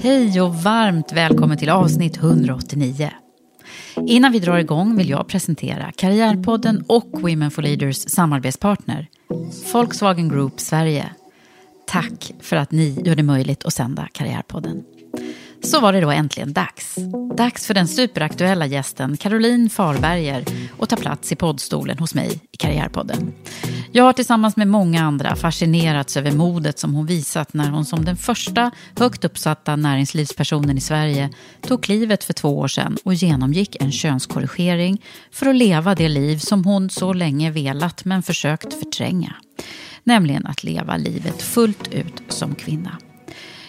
Hej och varmt välkommen till avsnitt 189. Innan vi drar igång vill jag presentera Karriärpodden och Women for Leaders samarbetspartner Volkswagen Group Sverige. Tack för att ni gör det möjligt att sända Karriärpodden. Så var det då äntligen dags. Dags för den superaktuella gästen Caroline Farberger att ta plats i poddstolen hos mig i Karriärpodden. Jag har tillsammans med många andra fascinerats över modet som hon visat när hon som den första högt uppsatta näringslivspersonen i Sverige tog klivet för två år sedan och genomgick en könskorrigering för att leva det liv som hon så länge velat men försökt förtränga. Nämligen att leva livet fullt ut som kvinna.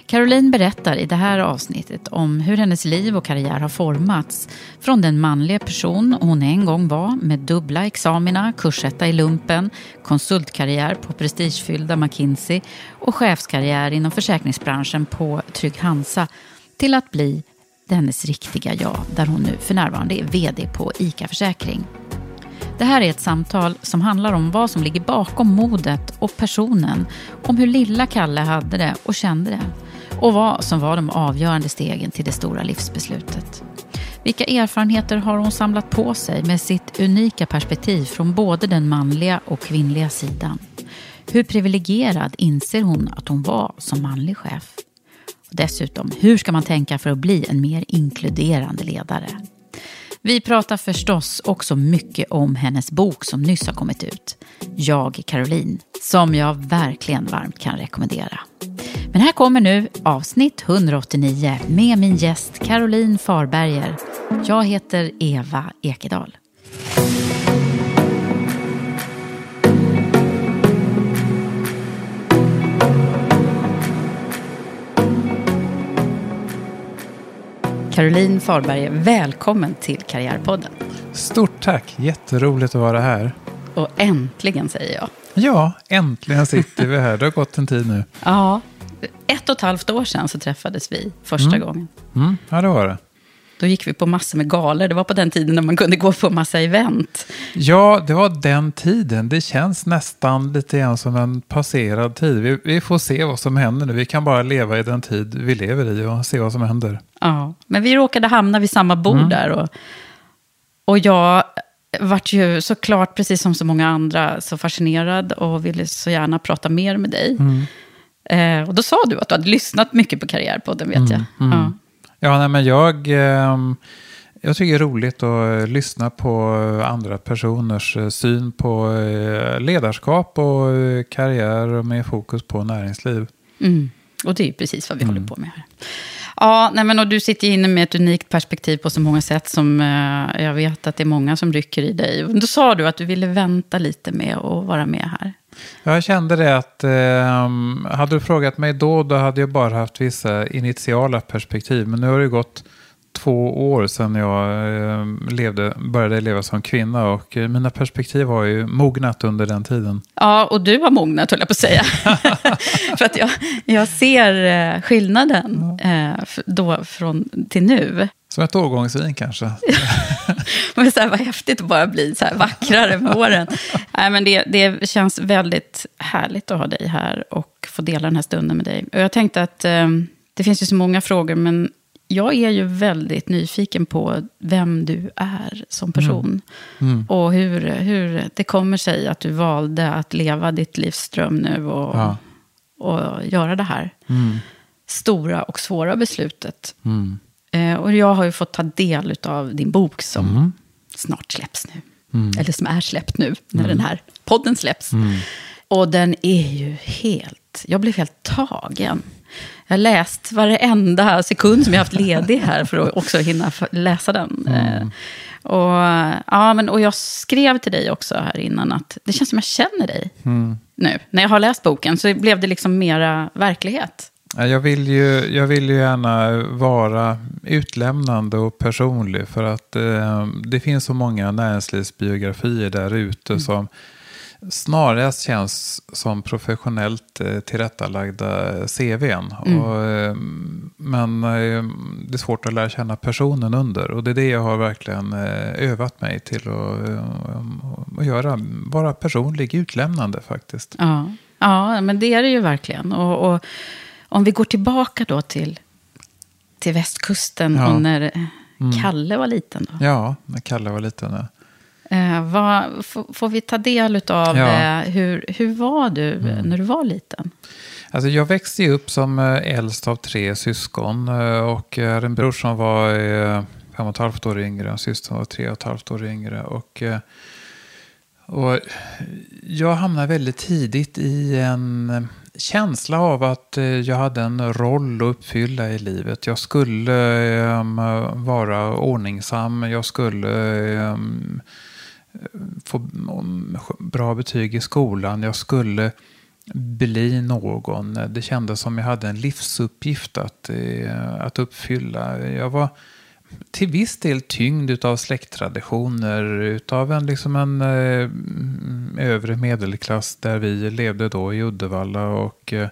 Caroline berättar i det här avsnittet om hur hennes liv och karriär har formats från den manliga person hon en gång var med dubbla examina, kursetta i lumpen, konsultkarriär på prestigefyllda McKinsey och chefskarriär inom försäkringsbranschen på Trygg Hansa till att bli hennes riktiga jag, där hon nu för närvarande är VD på ICA Försäkring. Det här är ett samtal som handlar om vad som ligger bakom modet och personen, om hur lilla Kalle hade det och kände det och vad som var de avgörande stegen till det stora livsbeslutet. Vilka erfarenheter har hon samlat på sig med sitt unika perspektiv från både den manliga och kvinnliga sidan? Hur privilegierad inser hon att hon var som manlig chef? Och dessutom, hur ska man tänka för att bli en mer inkluderande ledare? Vi pratar förstås också mycket om hennes bok som nyss har kommit ut, Jag Caroline, som jag verkligen varmt kan rekommendera. Men här kommer nu avsnitt 189 med min gäst Caroline Farberger. Jag heter Eva Ekedal. Caroline Farberger, välkommen till Karriärpodden. Stort tack, jätteroligt att vara här. Och äntligen säger jag. Ja, äntligen sitter vi här. Det har gått en tid nu. Ja, ett och ett halvt år sedan så träffades vi första Mm. gången. Mm, ja, det var det. Då gick vi på massor med galor. Det var på den tiden när man kunde gå på massa event. Ja, det var den tiden. Det känns nästan lite grann som en passerad tid. Vi, vi får se vad som händer nu. Vi kan bara leva i den tid vi lever i och se vad som händer. Ja, men vi råkade hamna vid samma bord Mm. där. Och, och jag vart ju såklart, precis som så många andra, så fascinerad och ville så gärna prata mer med dig. Mm. Eh, och då sa du att du hade lyssnat mycket på Karriärpodden, vet jag. mm. Ja. Ja, nej, men jag, ehm, jag tycker det är roligt att eh, lyssna på andra personers eh, syn på eh, ledarskap och eh, karriär med fokus på näringsliv. Mm. Och det är precis vad vi Mm. håller på med här. Ja, nej men och du sitter inne med ett unikt perspektiv på så många sätt som eh, jag vet att det är många som rycker i dig. Då sa du att du ville vänta lite med att vara med här. Jag kände det att ehm, hade du frågat mig då, då hade jag bara haft vissa initiala perspektiv. Men nu har det gått två år sedan jag eh, levde, började leva som kvinna och eh, mina perspektiv har ju mognat under den tiden. Ja, och du har mognat, höll jag på att säga. För att jag, jag ser eh, skillnaden eh, då från till nu. Som ett årgångsvin kanske. Men så här, vad häftigt att bara bli så här vackrare med åren. Nej, men det, det känns väldigt härligt att ha dig här och få dela den här stunden med dig. Och jag tänkte att eh, det finns ju så många frågor, men jag är ju väldigt nyfiken på vem du är som person. Och hur, hur det kommer sig att du valde att leva ditt livsdröm nu och, Ja. och göra det här stora och svåra beslutet. Eh, och jag har ju fått ta del av din bok som snart släpps nu. Eller som är släppt nu, när den här podden släpps. Och den är ju helt... Jag blev helt tagen. Jag har läst varenda sekund som jag haft ledig här för att också hinna läsa den. Eh, och, ja, men, och jag skrev till dig också här innan att det känns som jag känner dig nu. När jag har läst boken så blev det liksom mera verklighet. Ja, Jag vill, ju, jag vill ju gärna vara utlämnande och personlig för att eh, det finns så många näringslivsbiografier där ute som snarast känns som professionellt eh, tillrättalagda CVn. Och, eh, men eh, det är svårt att lära känna personen under och det är det jag har verkligen eh, övat mig till att, eh, att göra. Vara personlig, utlämnande faktiskt. Ja, ja men det är det ju verkligen. Och, och om vi går tillbaka då till, till västkusten Ja. och när Kalle var liten. Då. Ja, när Kalle var liten. Ja. Eh, vad, får, får vi ta del av Ja. Mm. eh, hur, hur var du eh, när du var liten? Alltså jag växte upp som eh, äldst av tre syskon eh, och jag hade en bror som var eh, fem och ett halvt år yngre, en syster som var tre och ett halvt år yngre. Och, och jag hamnade väldigt tidigt i en känsla av att eh, jag hade en roll att uppfylla i livet. Jag skulle ehm, vara ordningsam, jag skulle ehm, få bra betyg i skolan. Jag skulle bli någon. Det kändes som jag hade en livsuppgift att, eh, att uppfylla. Jag var till viss del tyngd av släkttraditioner, utav en, liksom en eh, övre medelklass där vi levde då i Uddevalla och eh,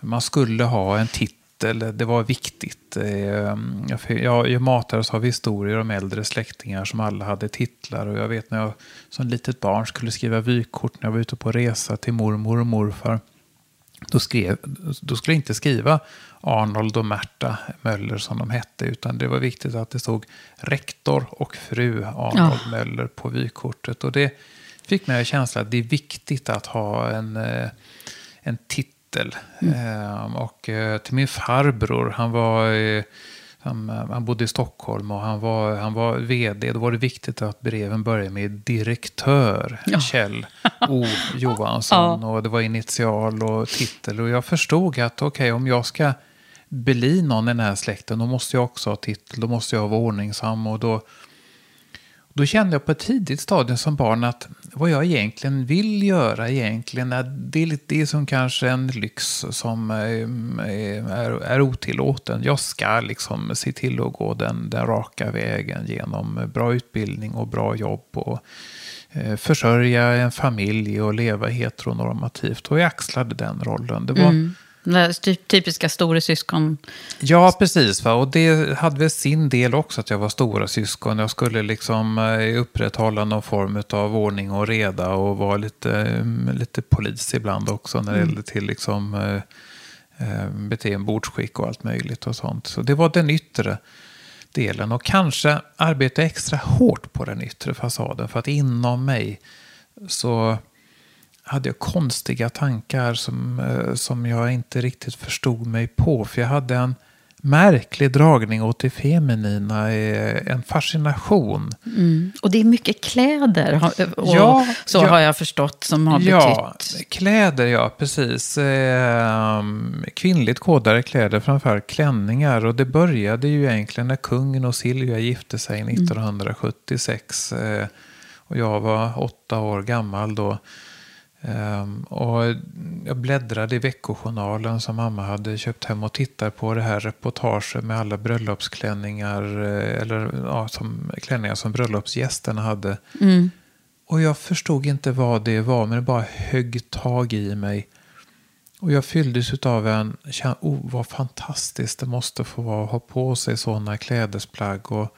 man skulle ha en titel, det var viktigt. Eh, jag, jag, jag matades av historier om äldre släktingar som alla hade titlar och jag vet när jag som litet barn skulle skriva vykort när jag var ute på resa till mormor och morfar. Då, skrev, då skulle jag inte skriva Arnold och Märta Möller som de hette, utan det var viktigt att det stod rektor och fru Arnold Ja. Möller på vykortet. Och det fick mig att känsla att det är viktigt att ha en, eh, en titel. Eh, och eh, till min farbror, han var... eh, Han, han bodde i Stockholm och han var, han var vd. Då var det viktigt att breven började med direktör Kjell O Johansson. Och det var initial och titel. Och jag förstod att okej, om jag ska bli någon i den här släkten, då måste jag också ha titel. Då måste jag vara ordningsam. Och då, då kände jag på ett tidigt stadium som barn att vad jag egentligen vill göra egentligen är det är lite det som kanske en lyx som eh, är, är otillåten. Jag ska liksom se till att gå den, den raka vägen genom bra utbildning och bra jobb och eh, försörja en familj och leva heteronormativt. Och jag axlade den rollen. Det var, Mm. Den där ty- typiska store syskon. Ja, precis. Va? Och det hade väl sin del också att jag var stora syskon. Jag skulle liksom eh, upprätthålla någon form av ordning och reda och vara lite, mm, lite polis ibland också när det gällde till liksom, eh, eh, beteende, bordsskick och allt möjligt och sånt. Så det var den yttre delen. Och kanske arbeta extra hårt på den yttre fasaden för att inom mig så hade jag konstiga tankar som, eh, som jag inte riktigt förstod mig på. För jag hade en märklig dragning åt det feminina, eh, en fascination. Och det är mycket kläder, har- och Ja, så ja. har jag förstått, som har Ja, betytt. kläder ja, precis. Eh, kvinnligt kodade kläder, framförallt klänningar. Och det började ju egentligen när kungen och Silvia gifte sig 1976. Eh, och jag var åtta år gammal då. Um, och jag bläddrade i veckojournalen som mamma hade köpt hem och tittade på det här reportaget med alla bröllopsklänningar, eh, eller ja, som, klänningar som bröllopsgästerna hade. Mm. Och jag förstod inte vad det var, men det bara högg tag i mig. Och jag fylldes av en känsla, oh vad fantastiskt det måste få vara att ha på sig sådana klädesplagg och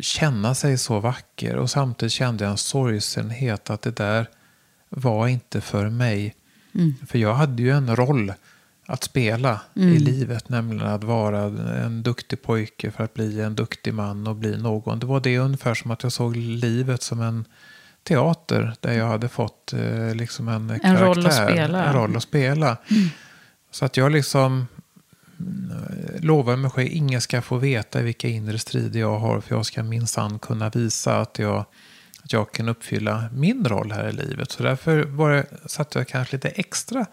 känna sig så vacker. Och samtidigt kände jag en sorgsenhet att det där var inte för mig. Mm. För jag hade ju en roll att spela Mm. i livet, nämligen att vara en duktig pojke för att bli en duktig man och bli någon. Det var det ungefär som att jag såg livet som en teater där jag hade fått eh, liksom en, En karaktär, roll att spela. En roll att spela. Så att jag liksom mm, lovar mig själv, ingen ska få veta vilka inre strider jag har, för jag ska minsann kunna visa att jag, att jag kan uppfylla min roll här i livet. Så därför var det, satte jag kanske lite extra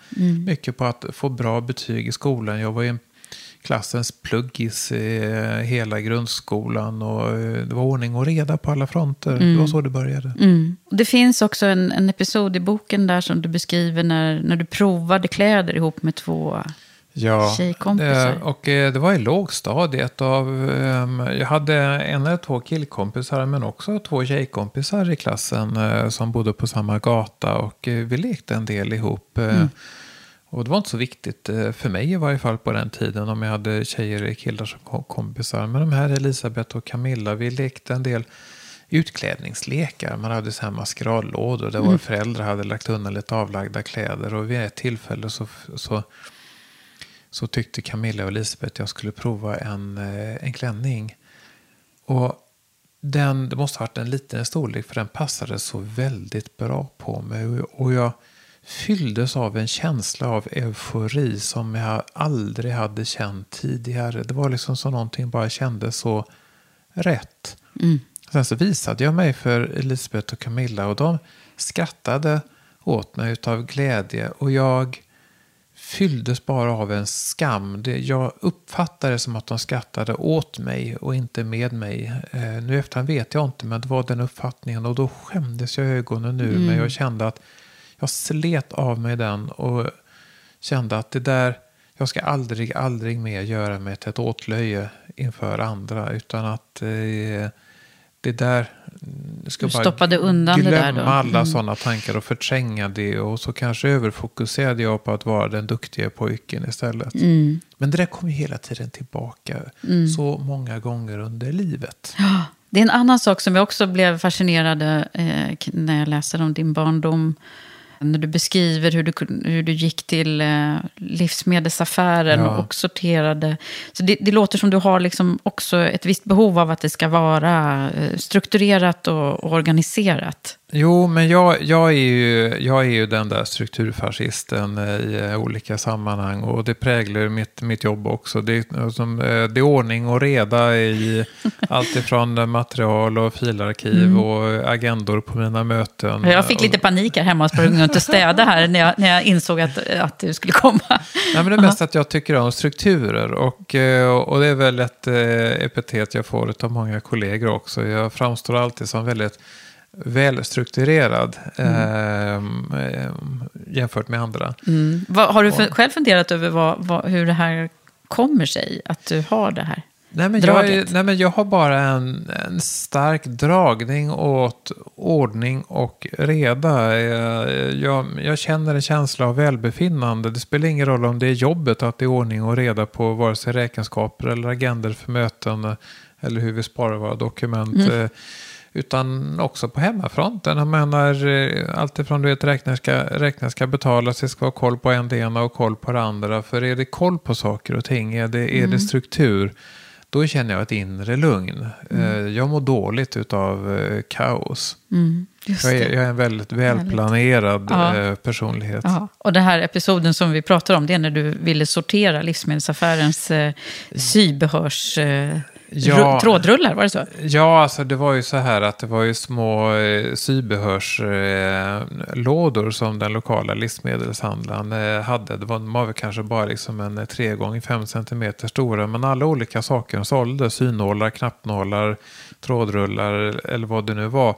mycket på att få bra betyg i skolan. Jag var ju en klassens pluggis eh, hela grundskolan och eh, det var ordning och reda på alla fronter. Det var så det började. Mm. Det finns också en, en episod i boken där som du beskriver när, när du provade kläder ihop med två Ja, tjejkompisar. eh, och eh, det var i lågstadiet. Av, ehm, jag hade en eller två killkompisar men också två tjejkompisar i klassen eh, som bodde på samma gata. Och vi lekte en del ihop. eh, Och det var inte så viktigt för mig i varje fall på den tiden om jag hade tjejer eller killar som kom- kompisar. Men de här Elisabeth och Camilla, vi lekte en del utklädningslekar. Man hade så här maskeradlådor där våra föräldrar hade lagt undan lite avlagda kläder. Och vid ett tillfälle så, så så tyckte Camilla och Elisabeth att jag skulle prova en, eh, en klänning. Och den, det måste ha varit en liten storlek för den passade så väldigt bra på mig. Och- jag fylldes av en känsla av eufori som jag aldrig hade känt tidigare. Det var liksom som någonting bara kändes så rätt. Sen så visade jag mig för Elisabeth och Camilla och de skrattade åt mig utav glädje. Och jag fylldes bara av en skam. Det, jag uppfattade det som att de skrattade åt mig och inte med mig. Eh, nu efterhand vet jag inte, men det var den uppfattningen. Och då skämdes jag ögonen nu. Men jag kände att jag slet av mig den och kände att det där, jag ska aldrig, aldrig mer göra mig till ett åtlöje inför andra. Utan att eh, det där mm, ska Du bara stoppade undan det där glömma då. alla Mm. sådana tankar och förtränga det. Och så kanske överfokuserade jag på att vara den duktiga pojken istället. Mm. Men det där kom ju hela tiden tillbaka. Så många gånger under livet. Det är en annan sak som jag också blev fascinerad eh, när jag läste om din barndom. När du beskriver hur du, hur du gick till eh, livsmedelsaffären Ja. och sorterade. Så det, det låter som du har liksom också ett visst behov av att det ska vara eh, strukturerat och, och organiserat. Jo, men jag, jag, är ju, jag är ju den där strukturfascisten eh, i eh, olika sammanhang. Och det präglar mitt, mitt jobb också. Det, är som, eh, det är ordning och reda i allt ifrån material och filarkiv och agendor på mina möten. Jag fick lite panik här hemma och sprang runt och städa här när jag, när jag insåg att, att du skulle komma. Nej, men det är mest att jag tycker om strukturer. Och, och det är väl ett epitet jag får av många kollegor också. Jag framstår alltid som väldigt välstrukturerad ehm, ehm, jämfört med andra. Mm. Vad, har du för, själv funderat över vad, vad, hur det här kommer sig? Att du har det här? Nej men, jag, Draget. nej men jag har bara en, en stark dragning åt ordning och reda. Jag, jag, jag känner en känsla av välbefinnande. Det spelar ingen roll om det är jobbet att det är ordning och reda på vare sig räkenskaper eller agender för möten eh, eller hur vi sparar våra dokument. eh, Utan också på hemmafronten. Jag menar, eh, alltifrån du vet, räkningar ska, räkningar ska betalas, det ska vara koll på en det ena och koll på det andra. För är det koll på saker och ting, är det, är det struktur, då känner jag ett inre lugn. Eh, Jag mår dåligt utav eh, kaos. Just Jag är, jag är en väldigt välplanerad Ja. personlighet. Ja, och den här episoden som vi pratar om, det är när du ville sortera livsmedelsaffärens eh, sybehörs... Eh, Ja. ru- trådrullar, var det så? Ja, alltså det var ju så här att det var ju små eh, sybehörslådor eh, som den lokala livsmedelshandlaren eh, hade. Det var, de var väl kanske bara liksom en eh, 3 gånger 5 cm stora, men alla olika saker de sålde, synålar, knappnålar, trådrullar eller vad det nu var.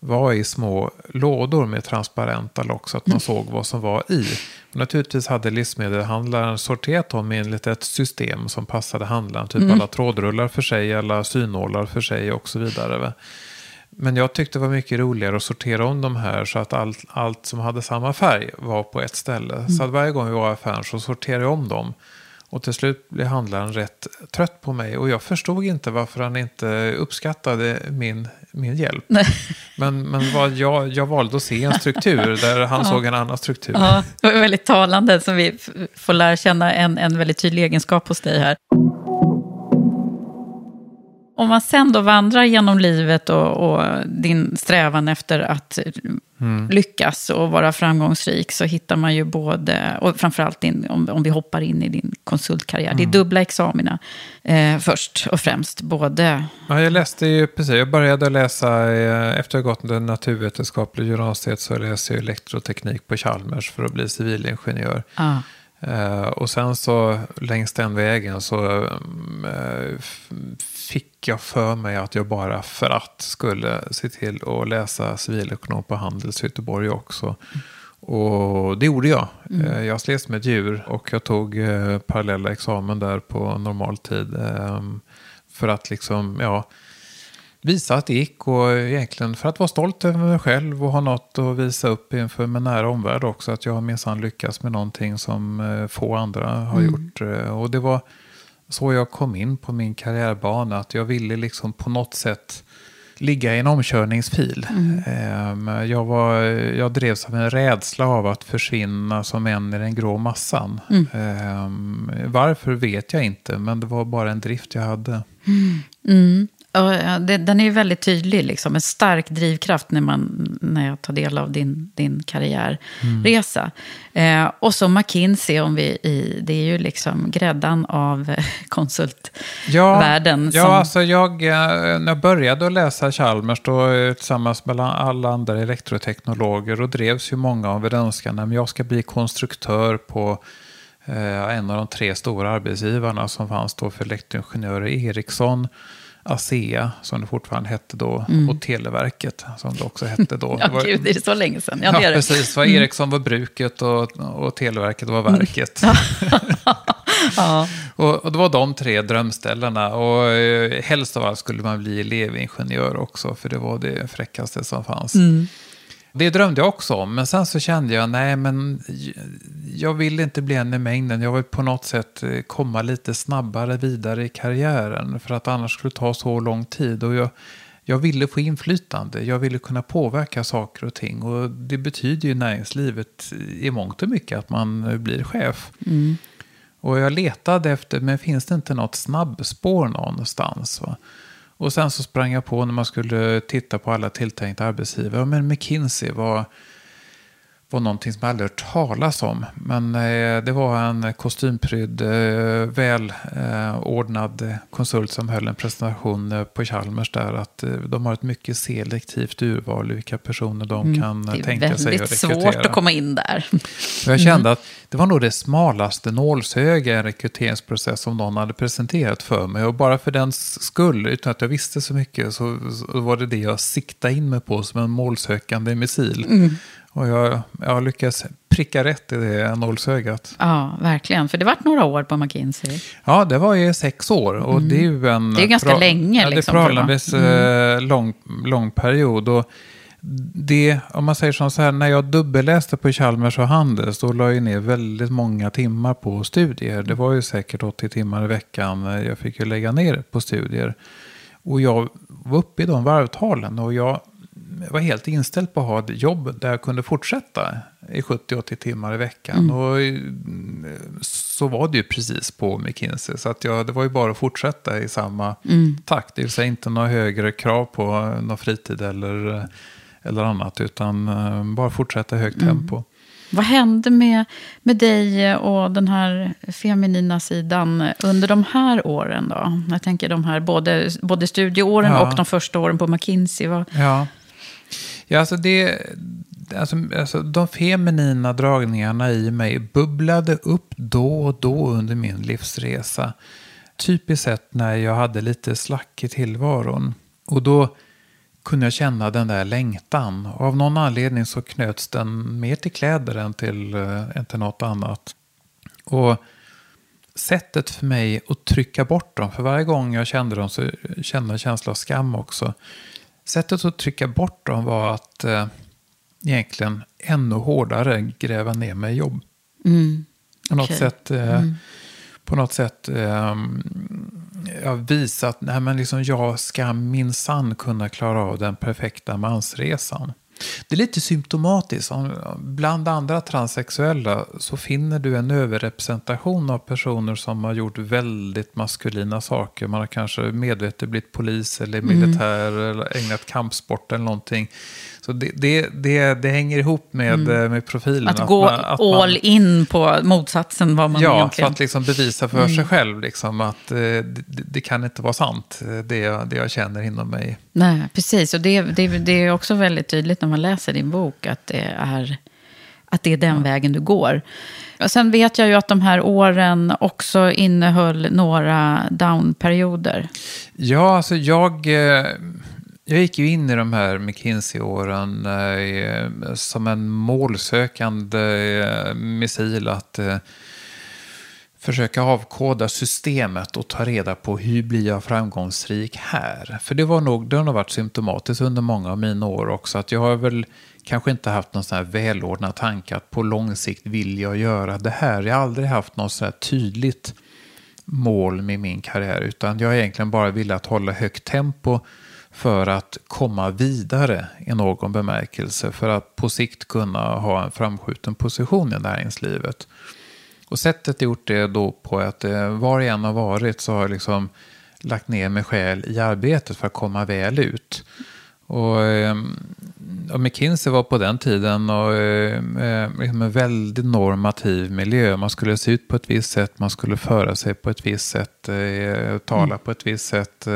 var i små lådor med transparenta lock så att man såg vad som var i. Naturligtvis hade livsmedelshandlaren sorterat dem enligt ett system som passade handlaren. Typ alla trådrullar för sig, alla synålar för sig och så vidare. va. Men jag tyckte det var mycket roligare att sortera om de här så att allt, allt som hade samma färg var på ett ställe. Så att varje gång vi var i affären så sorterade jag om dem. Och till slut blev handlaren rätt trött på mig. Och jag förstod inte varför han inte uppskattade min, min hjälp. Men, men vad jag, jag valde att se en struktur där han såg en annan struktur. Ja, det var väldigt talande, så vi får lära känna en, en väldigt tydlig egenskap hos dig här. Om man sen då vandrar genom livet och, och din strävan efter att lyckas och vara framgångsrik så hittar man ju både, och framförallt din, om, om vi hoppar in i din konsultkarriär, det är dubbla examina eh, först och främst. Både, Ja, jag läste ju precis, jag började läsa, eh, efter att ha gått det naturvetenskapliga gymnasiet så läste jag elektroteknik på Chalmers för att bli civilingenjör. ja, Eh, och sen så längs den vägen så mm, eh, fick jag för mig att jag bara för att skulle se till att läsa civilekonom på Handels Göteborg också. Och det gjorde jag. Eh, jag slet med djur och jag tog parallella examen där på normal tid. Eh, för att liksom, ja, visa att det gick och egentligen för att vara stolt över mig själv och ha något att visa upp inför min nära omvärld också. Att jag har minsann lyckats med någonting som eh, få andra har gjort. Eh, Och det var så jag kom in på min karriärbana. Att jag ville liksom på något sätt ligga i en omkörningsfil. Ehm, Jag, var, jag drevs av en rädsla av att försvinna som en i den grå massan. Ehm, Varför vet jag inte, men det var bara en drift jag hade. Det, den är ju väldigt tydlig, liksom, en stark drivkraft när, man, när jag tar del av din, din karriärresa. Eh, och så McKinsey, om vi i, det är ju liksom gräddan av konsultvärlden. Ja, som, alltså jag, eh, när jag började att läsa Chalmers då, eh, tillsammans med alla andra elektroteknologer och drevs ju många av en önskan att jag ska bli konstruktör på eh, en av de tre stora arbetsgivarna som fanns då för elektroingenjörer, Ericsson, ASEA, som det fortfarande hette då, och Televerket, som det också hette då. Mm. ja, Det var- gud, det är så länge sedan. Ja, Ja, det är det. precis. För Ericsson var bruket och, och Televerket var verket. Ja. Och, och det var de tre drömställena. Och eh, helst av allt skulle man bli elevingenjör också, för det var det fräckaste som fanns. Det drömde jag också om, men sen så kände jag, nej men jag vill inte bli en i mängden. Jag vill på något sätt eh, komma lite snabbare vidare i karriären, för att annars skulle det ta så lång tid. Och jag, jag ville få inflytande, jag ville kunna påverka saker och ting. Och det betyder ju näringslivet i mångt och mycket att man eh, blir chef. Och jag letade efter, men finns det inte något snabbspår någonstans? Va? Och sen så sprang jag på när man skulle titta på alla tilltänkta arbetsgivare. Ja, Men McKinsey var, var någonting som jag aldrig hört talas om. Men eh, det var en kostympryd, eh, väl eh, konsult som höll en presentation eh, på Chalmers där. Att eh, de har ett mycket selektivt urval vilka personer de kan Mm. Det är tänka sig att väldigt rekrytera. svårt att komma in där. Jag kände att det var nog det smalaste nålsöga i en rekryteringsprocess som någon hade presenterat för mig. Och bara för den skull, utan att jag visste så mycket, så, så var det det jag siktade in mig på som en målsökande missil. Och jag, jag lyckades pricka rätt i det nålsögat. Ja, verkligen. För det vart några år på McKinsey. Ja, det var ju sex år. Och det är ju en... Det är ganska länge, Ja, det är liksom, förhållandevis eh, lång, lång period. Och det, om man säger som så här, när jag dubbelläste på Chalmers och Handels, då la jag ner väldigt många timmar på studier. Det var ju säkert 80 timmar i veckan. Jag fick ju lägga ner på studier. Och jag var uppe i de varvtalen och jag var helt inställd på att ha ett jobb där jag kunde fortsätta i 70-80 timmar i veckan. Och eh, så var det ju precis på McKinsey. Så att jag, det var ju bara att fortsätta i samma takt. Det vill säga inte några högre krav på någon fritid eller, eller annat. Utan eh, bara fortsätta i högt tempo. Vad hände med, med dig och den här feminina sidan under de här åren då? Jag tänker de här både, både studieåren Ja. och de första åren på McKinsey. Vad, Ja, ja alltså det... Alltså, alltså, de feminina dragningarna i mig bubblade upp då och då under min livsresa. Typiskt sett när jag hade lite slack i tillvaron. Och då kunde jag känna den där längtan. Och av någon anledning så knöts den mer till kläder än till, äh, än till något annat. Och sättet för mig att trycka bort dem, för varje gång jag kände dem så kände jag en känsla av skam också. Sättet att trycka bort dem var att eh, egentligen ännu hårdare gräva ner mig i jobb. Mm. På något sätt, eh, Mm. på något sätt eh, jag visa att nej, men liksom, jag ska minsann kunna klara av den perfekta mansresan. Det är lite symptomatiskt. Om- Bland andra transsexuella så finner du en överrepresentation av personer som har gjort väldigt maskulina saker. Man har kanske medvetet blivit polis eller militär eller ägnat kampsport eller någonting. Så det, det, det, det hänger ihop med, eh, med profilen. Att, gå man- att man- all in på motsatsen vad man Ja, för egentligen... att liksom bevisa för sig själv liksom, att eh, det, det kan inte vara sant, eh, det jag, det jag känner inom mig. Nej, precis. Och det, det, det är också väldigt tydligt när man läser din bok att det är, att det är den vägen du går. Och sen vet jag ju att de här åren också innehöll några downperioder. Ja, alltså jag, jag gick ju in i de här McKinsey-åren eh, som en målsökande eh, missil att eh, försöka avkoda systemet och ta reda på hur blir jag framgångsrik här. För det, var nog, det har nog varit symptomatiskt under många av mina år också. Att jag har väl kanske inte haft någon sån här välordnad tanke att på lång sikt vill jag göra det här. Jag har aldrig haft något så här tydligt mål med min karriär. Utan jag har egentligen bara velat hålla högt tempo för att komma vidare i någon bemärkelse. För att på sikt kunna ha en framskjuten position i näringslivet. Och sättet jag gjort det då på att eh, var jag än har varit så har jag liksom lagt ner mig själ i arbetet för att komma väl ut. Och, eh, och McKinsey var på den tiden och, eh, eh, liksom en väldigt normativ miljö. Man skulle se ut på ett visst sätt, man skulle föra sig på ett visst sätt, tala på ett visst sätt.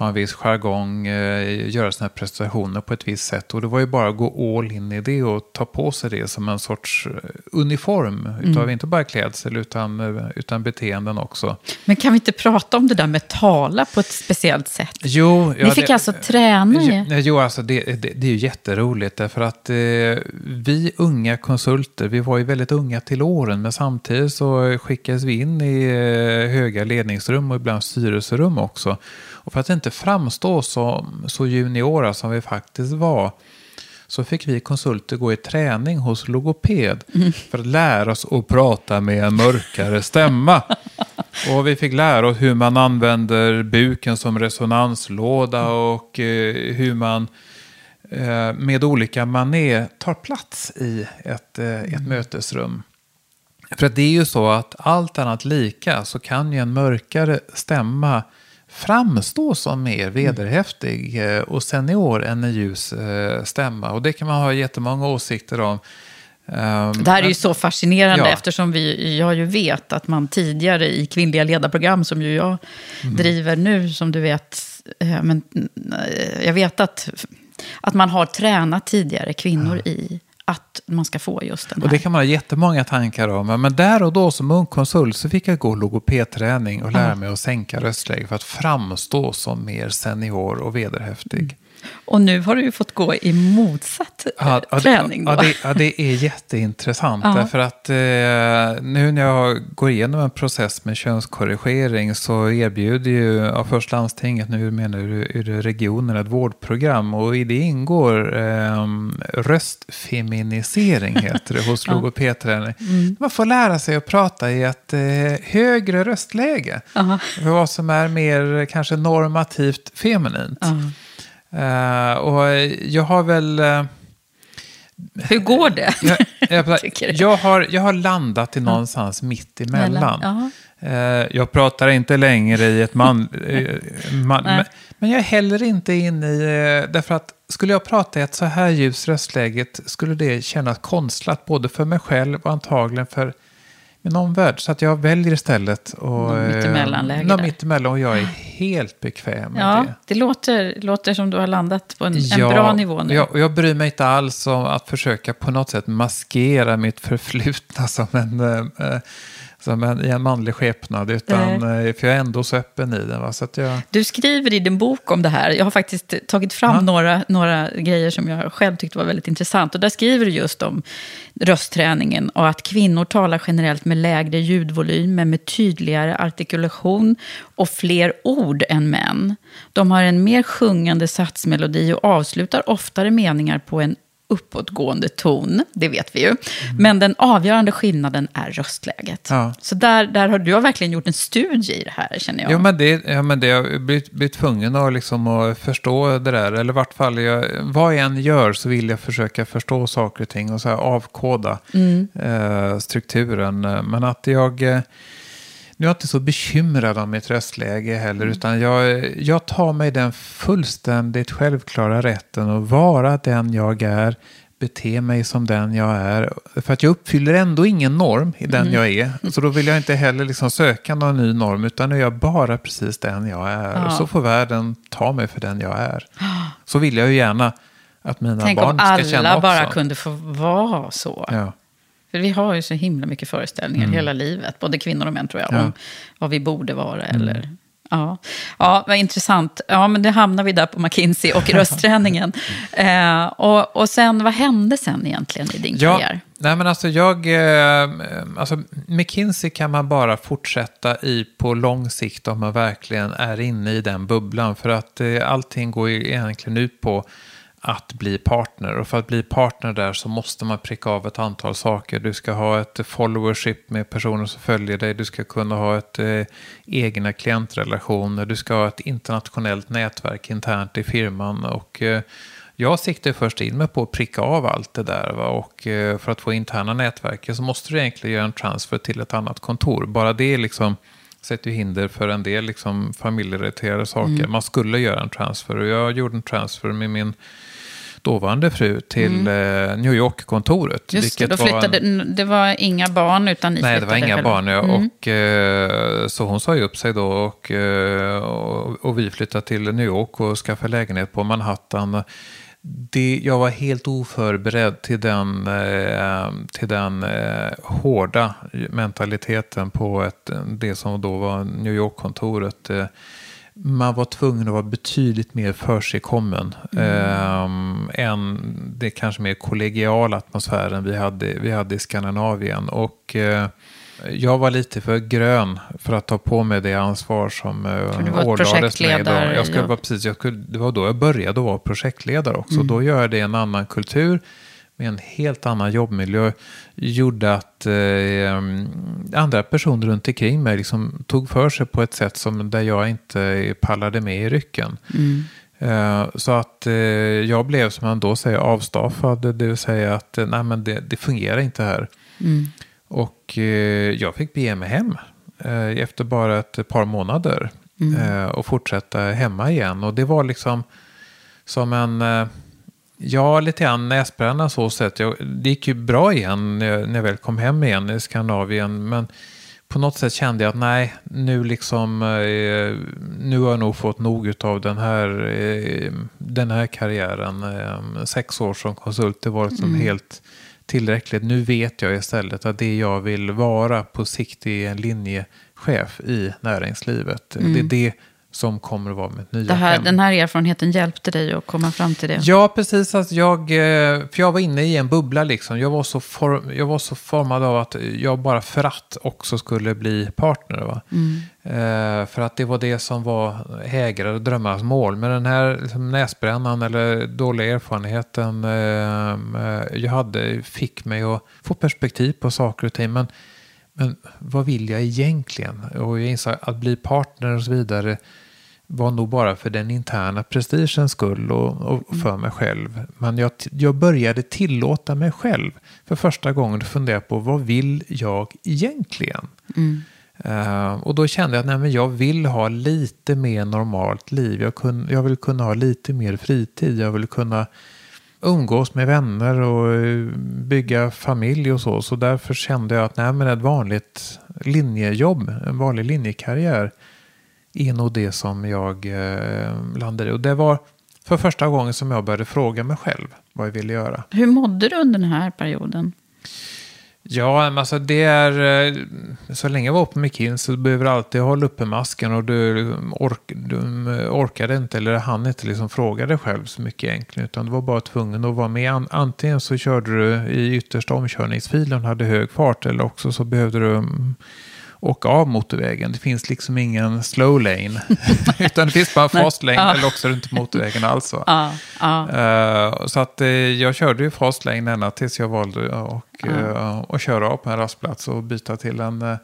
Ha en viss jargong, eh, göra sina prestationer på ett visst sätt. Och det var ju bara att gå all in i det och ta på sig det som en sorts eh, uniform. Utav inte bara klädsel utan, eh, utan beteenden också. Men kan vi inte prata om det där med tala på ett speciellt sätt? Jo, Ni fick alltså träna Ja, ja, Jo, alltså det, det, det är ju jätteroligt därför att eh, vi unga konsulter, vi var ju väldigt unga till åren, men samtidigt så skickades vi in i höga ledningsrum och ibland styrelserum också. Och för att inte framstå som så juniora som vi faktiskt var, så fick vi konsulter gå i träning hos logoped för att lära oss att prata med en mörkare stämma. Och vi fick lära oss hur man använder buken som resonanslåda och eh, hur man eh, med olika mané tar plats i ett, eh, ett mötesrum. För att det är ju så att allt annat lika så kan ju en mörkare stämma framstå som mer vederhäftig eh, och senior än en ljus eh, stämma. Och det kan man ha jättemånga åsikter om. Ehm, Det här är ju så fascinerande Ja. eftersom vi, jag ju vet att man tidigare i kvinnliga ledarprogram som ju jag driver nu, som du vet, eh, men jag vet att, att man har tränat tidigare kvinnor i att man ska få just den här. Och det kan man ha jättemånga tankar om. Men där och då som ung konsult så fick jag gå logopedträning och lära mig att sänka röstläge för att framstå som mer senior och vederhäftig. Och nu har du ju fått gå i motsatt eh, Ja, det- träning då. Ja, det, ja, det är jätteintressant. Ja. Därför att eh, nu när jag går igenom en process med könskorrigering så erbjuder ju ja, först landstinget, nu menar du regionen, ett vårdprogram. Och i det ingår eh, röstfeminisering, heter det, hos logopedträning. Mm. Man får lära sig att prata i ett eh, högre röstläge. För vad som är mer kanske normativt feminint. Eh, och jag har väl... eh, Hur går det? jag, jag, jag, har, jag har landat i någonstans mitt emellan. Mellan, Eh, jag pratar inte längre i ett man... man men, men jag är heller inte inne i... Därför att skulle jag prata i ett så här ljus röstläget skulle det kännas konstlat både för mig själv och antagligen för min omvärld. Så att jag väljer istället och, Någon mittemellanläge Någon där. mittemellan och jag är helt bekväm med Ja, det. det låter, låter som du har landat på en, en bra nivå nu. Jag, jag bryr mig inte alls om att försöka på något sätt maskera mitt förflutna som en, eh, som en, i en manlig skepnad, utan eh, för jag är ändå så öppen i den. Va? Så att jag, Du skriver i din bok om det här. Jag har faktiskt tagit fram Ja. några, några grejer som jag själv tyckte var väldigt intressant. Och där skriver du just om röstträningen och att kvinnor talar generellt med lägre ljudvolym, men med tydligare artikulation och fler ord än män. De har en mer sjungande satsmelodi och avslutar oftare meningar på en uppåtgående ton, det vet vi ju. Men den avgörande skillnaden är röstläget. Ja. Så där, där har du har verkligen gjort en studie i det här, känner jag. Ja, men det, ja, men det jag har blivit, blivit tvungen att, liksom, att förstå det där. Eller i vart fall, jag, vad jag än gör så vill jag försöka förstå saker och ting och så avkoda eh, strukturen. Men att jag... Eh, nu är jag inte så bekymrad om mitt röstläge heller, utan jag, jag tar mig den fullständigt självklara rätten att vara den jag är, bete mig som den jag är. För att jag uppfyller ändå ingen norm i den jag är. Så då vill jag inte heller liksom söka någon ny norm, utan nu är jag bara precis den jag är. Ja. Och så får världen ta mig för den jag är. Så vill jag ju gärna att mina Tänk barn om ska känna alla också. bara kunde få vara så. Ja. För vi har ju så himla mycket föreställningar hela livet, både kvinnor och män tror jag, Mm. Ja. om vad vi borde vara. Eller, ja. ja, vad intressant. Ja, men det hamnar vi där på McKinsey och röstträningen. eh, och, och sen, vad hände sen egentligen i din Ja, karriär? nej men alltså jag, eh, alltså McKinsey kan man bara fortsätta i på lång sikt om man verkligen är inne i den bubblan. För att eh, allting går ju egentligen ut på att bli partner. Och för att bli partner där så måste man pricka av ett antal saker. Du ska ha ett followership med personer som följer dig. Du ska kunna ha ett eh, egna klientrelationer. Du ska ha ett internationellt nätverk internt i firman. Och eh, jag siktar först in mig på att pricka av allt det där. Va? Och eh, för att få interna nätverket så måste du egentligen göra en transfer till ett annat kontor. Bara det liksom sätter ju hinder för en del liksom familjerelaterade saker. Mm. Man skulle göra en transfer och jag gjorde en transfer med min dåvarande fru till eh, New York-kontoret. Mm. Just det, då vilket var en- flyttade, det var inga barn, utan ni Nej, det flyttade var inga själva. barn. Ja. Mm. Och, eh, så hon sa ju upp sig då och, eh, och, och vi flyttade till New York och skaffade lägenhet på Manhattan. Det, jag var helt oförberedd till den, till den hårda mentaliteten på ett, det som då var New York-kontoret. Man var tvungen att vara betydligt mer försigkommen eh, än det kanske mer kollegiala atmosfären vi hade, vi hade i Skandinavien. Och eh, jag var lite för grön för att ta på mig det ansvar som eh, ålades mig. Då. Jag skulle ja. vara precis, jag skulle, det var då jag började vara projektledare också. Mm. Då gör jag det i en annan kultur med en helt annan jobbmiljö gjorde att eh, andra personer runt omkring mig liksom tog för sig på ett sätt som där jag inte pallade med i rycken. Eh, så att eh, jag blev som man då säger avstaffad, det vill säga att eh, nej, men det, det fungerar inte här. Och eh, jag fick bege mig hem eh, efter bara ett par månader eh, och fortsätta hemma igen. Och det var liksom som en, ja lite grann näsbränna så sätt. Jag, det gick ju bra igen när jag, väl kom hem igen i Skandinavien. Men på något sätt kände jag att nej, nu liksom, eh, nu har jag nog fått nog av den här, eh, den här karriären. Eh, sex år som konsult, det var liksom helt tillräckligt. Nu vet jag istället att det jag vill vara på sikt är en linjechef i näringslivet. Det är det som kommer att vara mitt nya här, hem. den här erfarenheten hjälpte dig att komma fram till det? Ja, precis. Att jag, eh, för jag var inne i en bubbla liksom. Jag var, så form, jag var så formad av att jag bara för att också skulle bli partner. Va? Eh, för att det var det som var hägrade drömmars mål. Men den här liksom, näsbrännan eller dåliga erfarenheten eh, eh, jag hade fick mig att få perspektiv på saker och ting. Men, men vad vill jag egentligen? Och jag insåg att bli partner och så vidare var nog bara för den interna prestigens skull och, och för mig själv. Men jag, jag började tillåta mig själv för första gången fundera på vad vill jag egentligen? Eh, och då kände jag att nej, men jag vill ha lite mer normalt liv. Jag, kun, jag vill kunna ha lite mer fritid. Jag vill kunna umgås med vänner och eh, bygga familj och så. Så därför kände jag att nej, men ett vanligt linjejobb, en vanlig linjekarriär är nog det som jag eh, landade i. Och det var för första gången som jag började fråga mig själv vad jag ville göra. Hur mådde du under den här perioden? Ja, men alltså det är... Eh, så länge jag var på McKinsey så behöver du alltid hålla uppe masken och du, ork, du eh, orkade inte eller hann inte liksom fråga dig själv så mycket egentligen. Utan du var bara tvungen att vara med. Antingen så körde du i yttersta omkörningsfilen och hade hög fart eller också så behövde du mm, åka av motorvägen. Det finns liksom ingen slow lane. Utan det finns bara fast lane Ja. eller också är det inte motorvägen alls. Ja, ja. Eh, så att eh, jag körde ju fast lane ända tills jag valde och, att köra av på en rastplats och byta till en,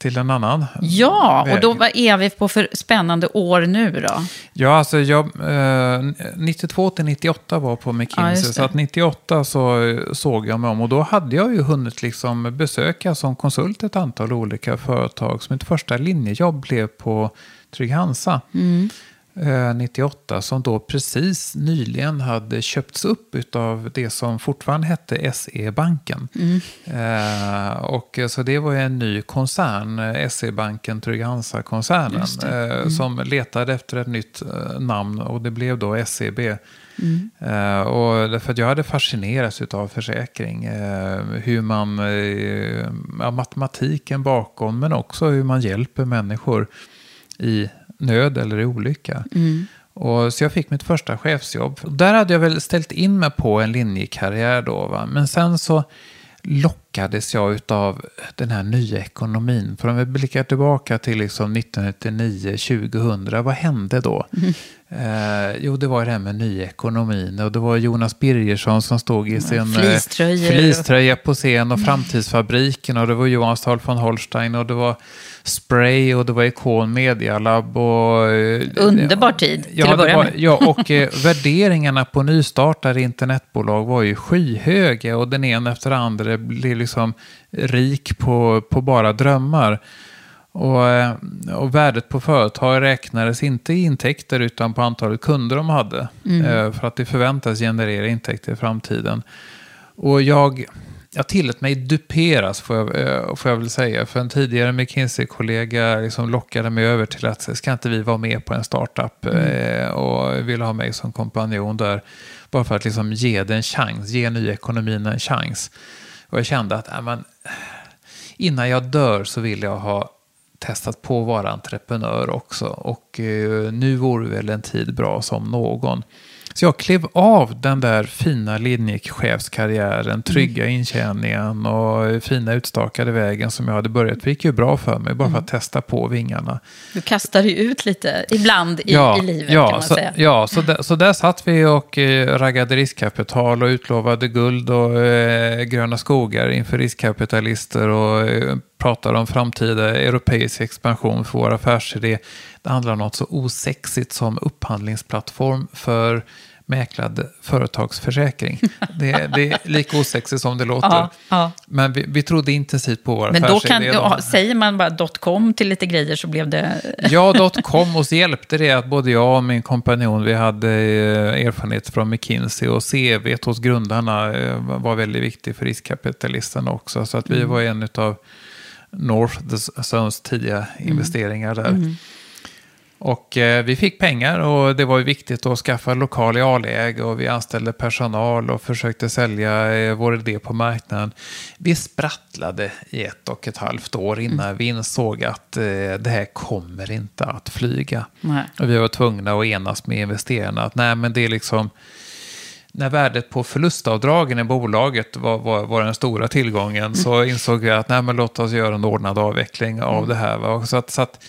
till en annan ja, och väg. då vad är vi på för spännande år nu då? Ja, alltså jag, eh, 92 till 98 var på Ja, McKinsey. det. så att 98 så eh, såg jag mig om. Och då hade jag ju hunnit liksom besöka som konsult ett antal olika företag. Så mitt första linjejobb blev på Trygg-Hansa. Mm. Eh, 98 som då precis nyligen hade köpts upp av det som fortfarande hette SE-banken. Mm. Eh, och eh, så det var en ny koncern, eh, SE-banken Trygg-Hansa-koncernen, det. eh, som letade efter ett nytt eh, namn och det blev då SEB. Mm. Eh, och därför att jag hade fascinerats av försäkring. Eh, hur man, eh, ja, matematiken bakom, men också hur man hjälper människor i nöd eller i olycka. Och, så jag fick mitt första chefsjobb. Där hade jag väl ställt in mig på en linjekarriär då. Va? Men sen så lockades jag av den här nya ekonomin. För om vi blickar tillbaka till liksom 1999-2000, vad hände då? Eh, jo, det var det här med nya ekonomin. Och det var Jonas Birgersson som stod i sin eh, fleecetröja på scen och Framtidsfabriken. Och det var Johan Stahl von Holstein och det var Spray och det var Icon Media Lab. Och, eh, Underbar tid, till ja, att börja var, med. Ja, och eh, värderingarna på nystartade internetbolag var ju skyhöga och den ena efter den andra blev liksom rik på, på bara drömmar. Och, eh, och värdet på företag räknades inte i intäkter utan på antalet kunder de hade. Eh, För att det förväntas generera intäkter i framtiden. Och jag, jag tillät mig duperas, får jag, eh, får jag väl säga. För en tidigare McKinsey-kollega liksom lockade mig över till att ska inte vi vara med på en startup? Eh, och ville ha mig som kompanjon där. Bara för att liksom ge den en chans, ge nya ekonomin en chans. Och jag kände att äh, men, innan jag dör så vill jag ha testat på att vara entreprenör också. Och eh, nu vore väl en tid bra som någon. Så jag klev av den där fina linjechefskarriären, trygga intjäningen och fina utstakade vägen som jag hade börjat. Det gick ju bra för mig, bara för att testa på vingarna. Du kastar ju ut lite ibland i, i livet ja, kan man så, säga. Ja, så där, så där satt vi och eh, raggade riskkapital och utlovade guld och eh, gröna skogar inför riskkapitalister och eh, pratade om framtida europeisk expansion för vår affärsidé. Det handlar om något så osexigt som upphandlingsplattform för mäklad företagsförsäkring. Det, det är lika osexigt som det låter. Ja, ja. Men vi, vi trodde intensivt på vår Men då kan, ja, säger man bara .com till lite grejer så blev det... Ja, .com och så hjälpte det att både jag och min kompanjon, vi hade eh, erfarenhet från McKinsey och CV hos grundarna eh, var väldigt viktigt för riskkapitalisterna också. Så att vi var en av North the Zones tidiga investeringar där. Och eh, vi fick pengar och det var ju viktigt att skaffa lokal i A-läge och vi anställde personal och försökte sälja eh, vår idé på marknaden. Vi sprattlade i ett och ett halvt år innan vi insåg att eh, det här kommer inte att flyga. Nej. Och vi var tvungna att enas med investerarna att nej men det är liksom när värdet på förlustavdragen i bolaget var, var, var den stora tillgången så insåg vi att nej, men låt oss göra en ordnad avveckling av det här. Va? Så att, så att,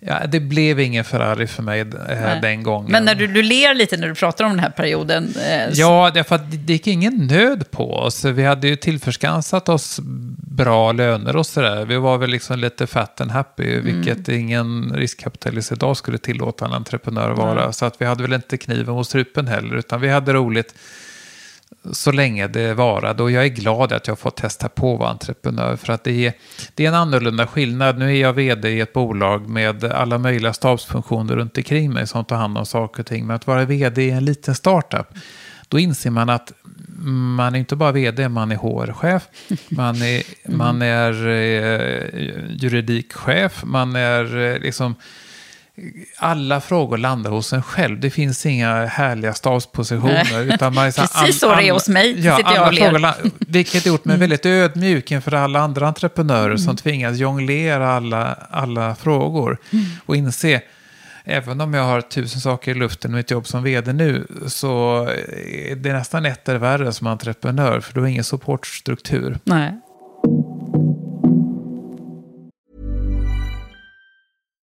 ja, det blev ingen Ferrari för mig eh, den gången. Men när du, du ler lite när du pratar om den här perioden. Eh, så- Ja, därför att det- det gick ingen nöd på oss. Vi hade ju tillförskansat oss bra löner och sådär. Vi var väl liksom lite fat and happy, vilket ingen riskkapitalist idag skulle tillåta en entreprenör vara. Så att vi hade väl inte kniven mot strupen heller, utan vi hade roligt så länge det varade. Och jag är glad att jag får testa på att vara entreprenör. För att det är, det är en annorlunda skillnad. Nu är jag vd i ett bolag med alla möjliga stabsfunktioner runt omkring mig som tar hand om saker och ting. Men att vara vd i en liten startup, då inser man att man är inte bara vd, man är HR-chef, man är, man är eh, juridikchef, man är eh, liksom alla frågor landar hos en själv. Det finns inga härliga stavspositioner. Utan man är så här, Precis så det är hos mig, Ja, sitter jag och ler. vilket gjort mig väldigt ödmjuk inför alla andra entreprenörer som tvingas jonglera alla, alla frågor. Och inse, även om jag har tusen saker i luften med mitt jobb som vd nu, så är det nästan ett är värre som entreprenör, för du har ingen supportstruktur. Nej.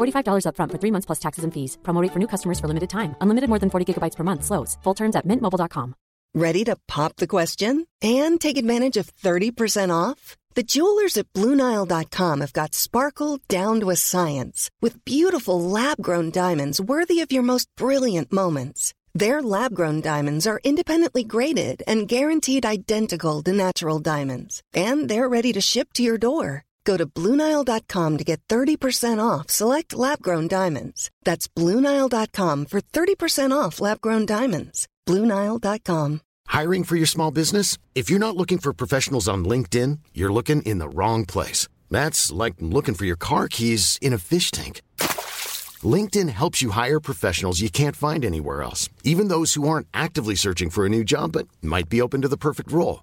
$45 upfront for three months plus taxes and fees. Promo rate for new customers for limited time. Unlimited more than 40 gigabytes per month. Slows. Full terms at mintmobile.com. Ready to pop the question and take advantage of 30% off? The jewelers at BlueNile.com have got sparkle down to a science with beautiful lab grown diamonds worthy of your most brilliant moments. Their lab grown diamonds are independently graded and guaranteed identical to natural diamonds, and they're ready to ship to your door. Go to BlueNile.com to get 30% off select lab grown diamonds. That's BlueNile.com for 30% off lab grown diamonds. BlueNile.com. Hiring for your small business? If you're not looking for professionals on LinkedIn, you're looking in the wrong place. That's like looking for your car keys in a fish tank. LinkedIn helps you hire professionals you can't find anywhere else, even those who aren't actively searching for a new job but might be open to the perfect role.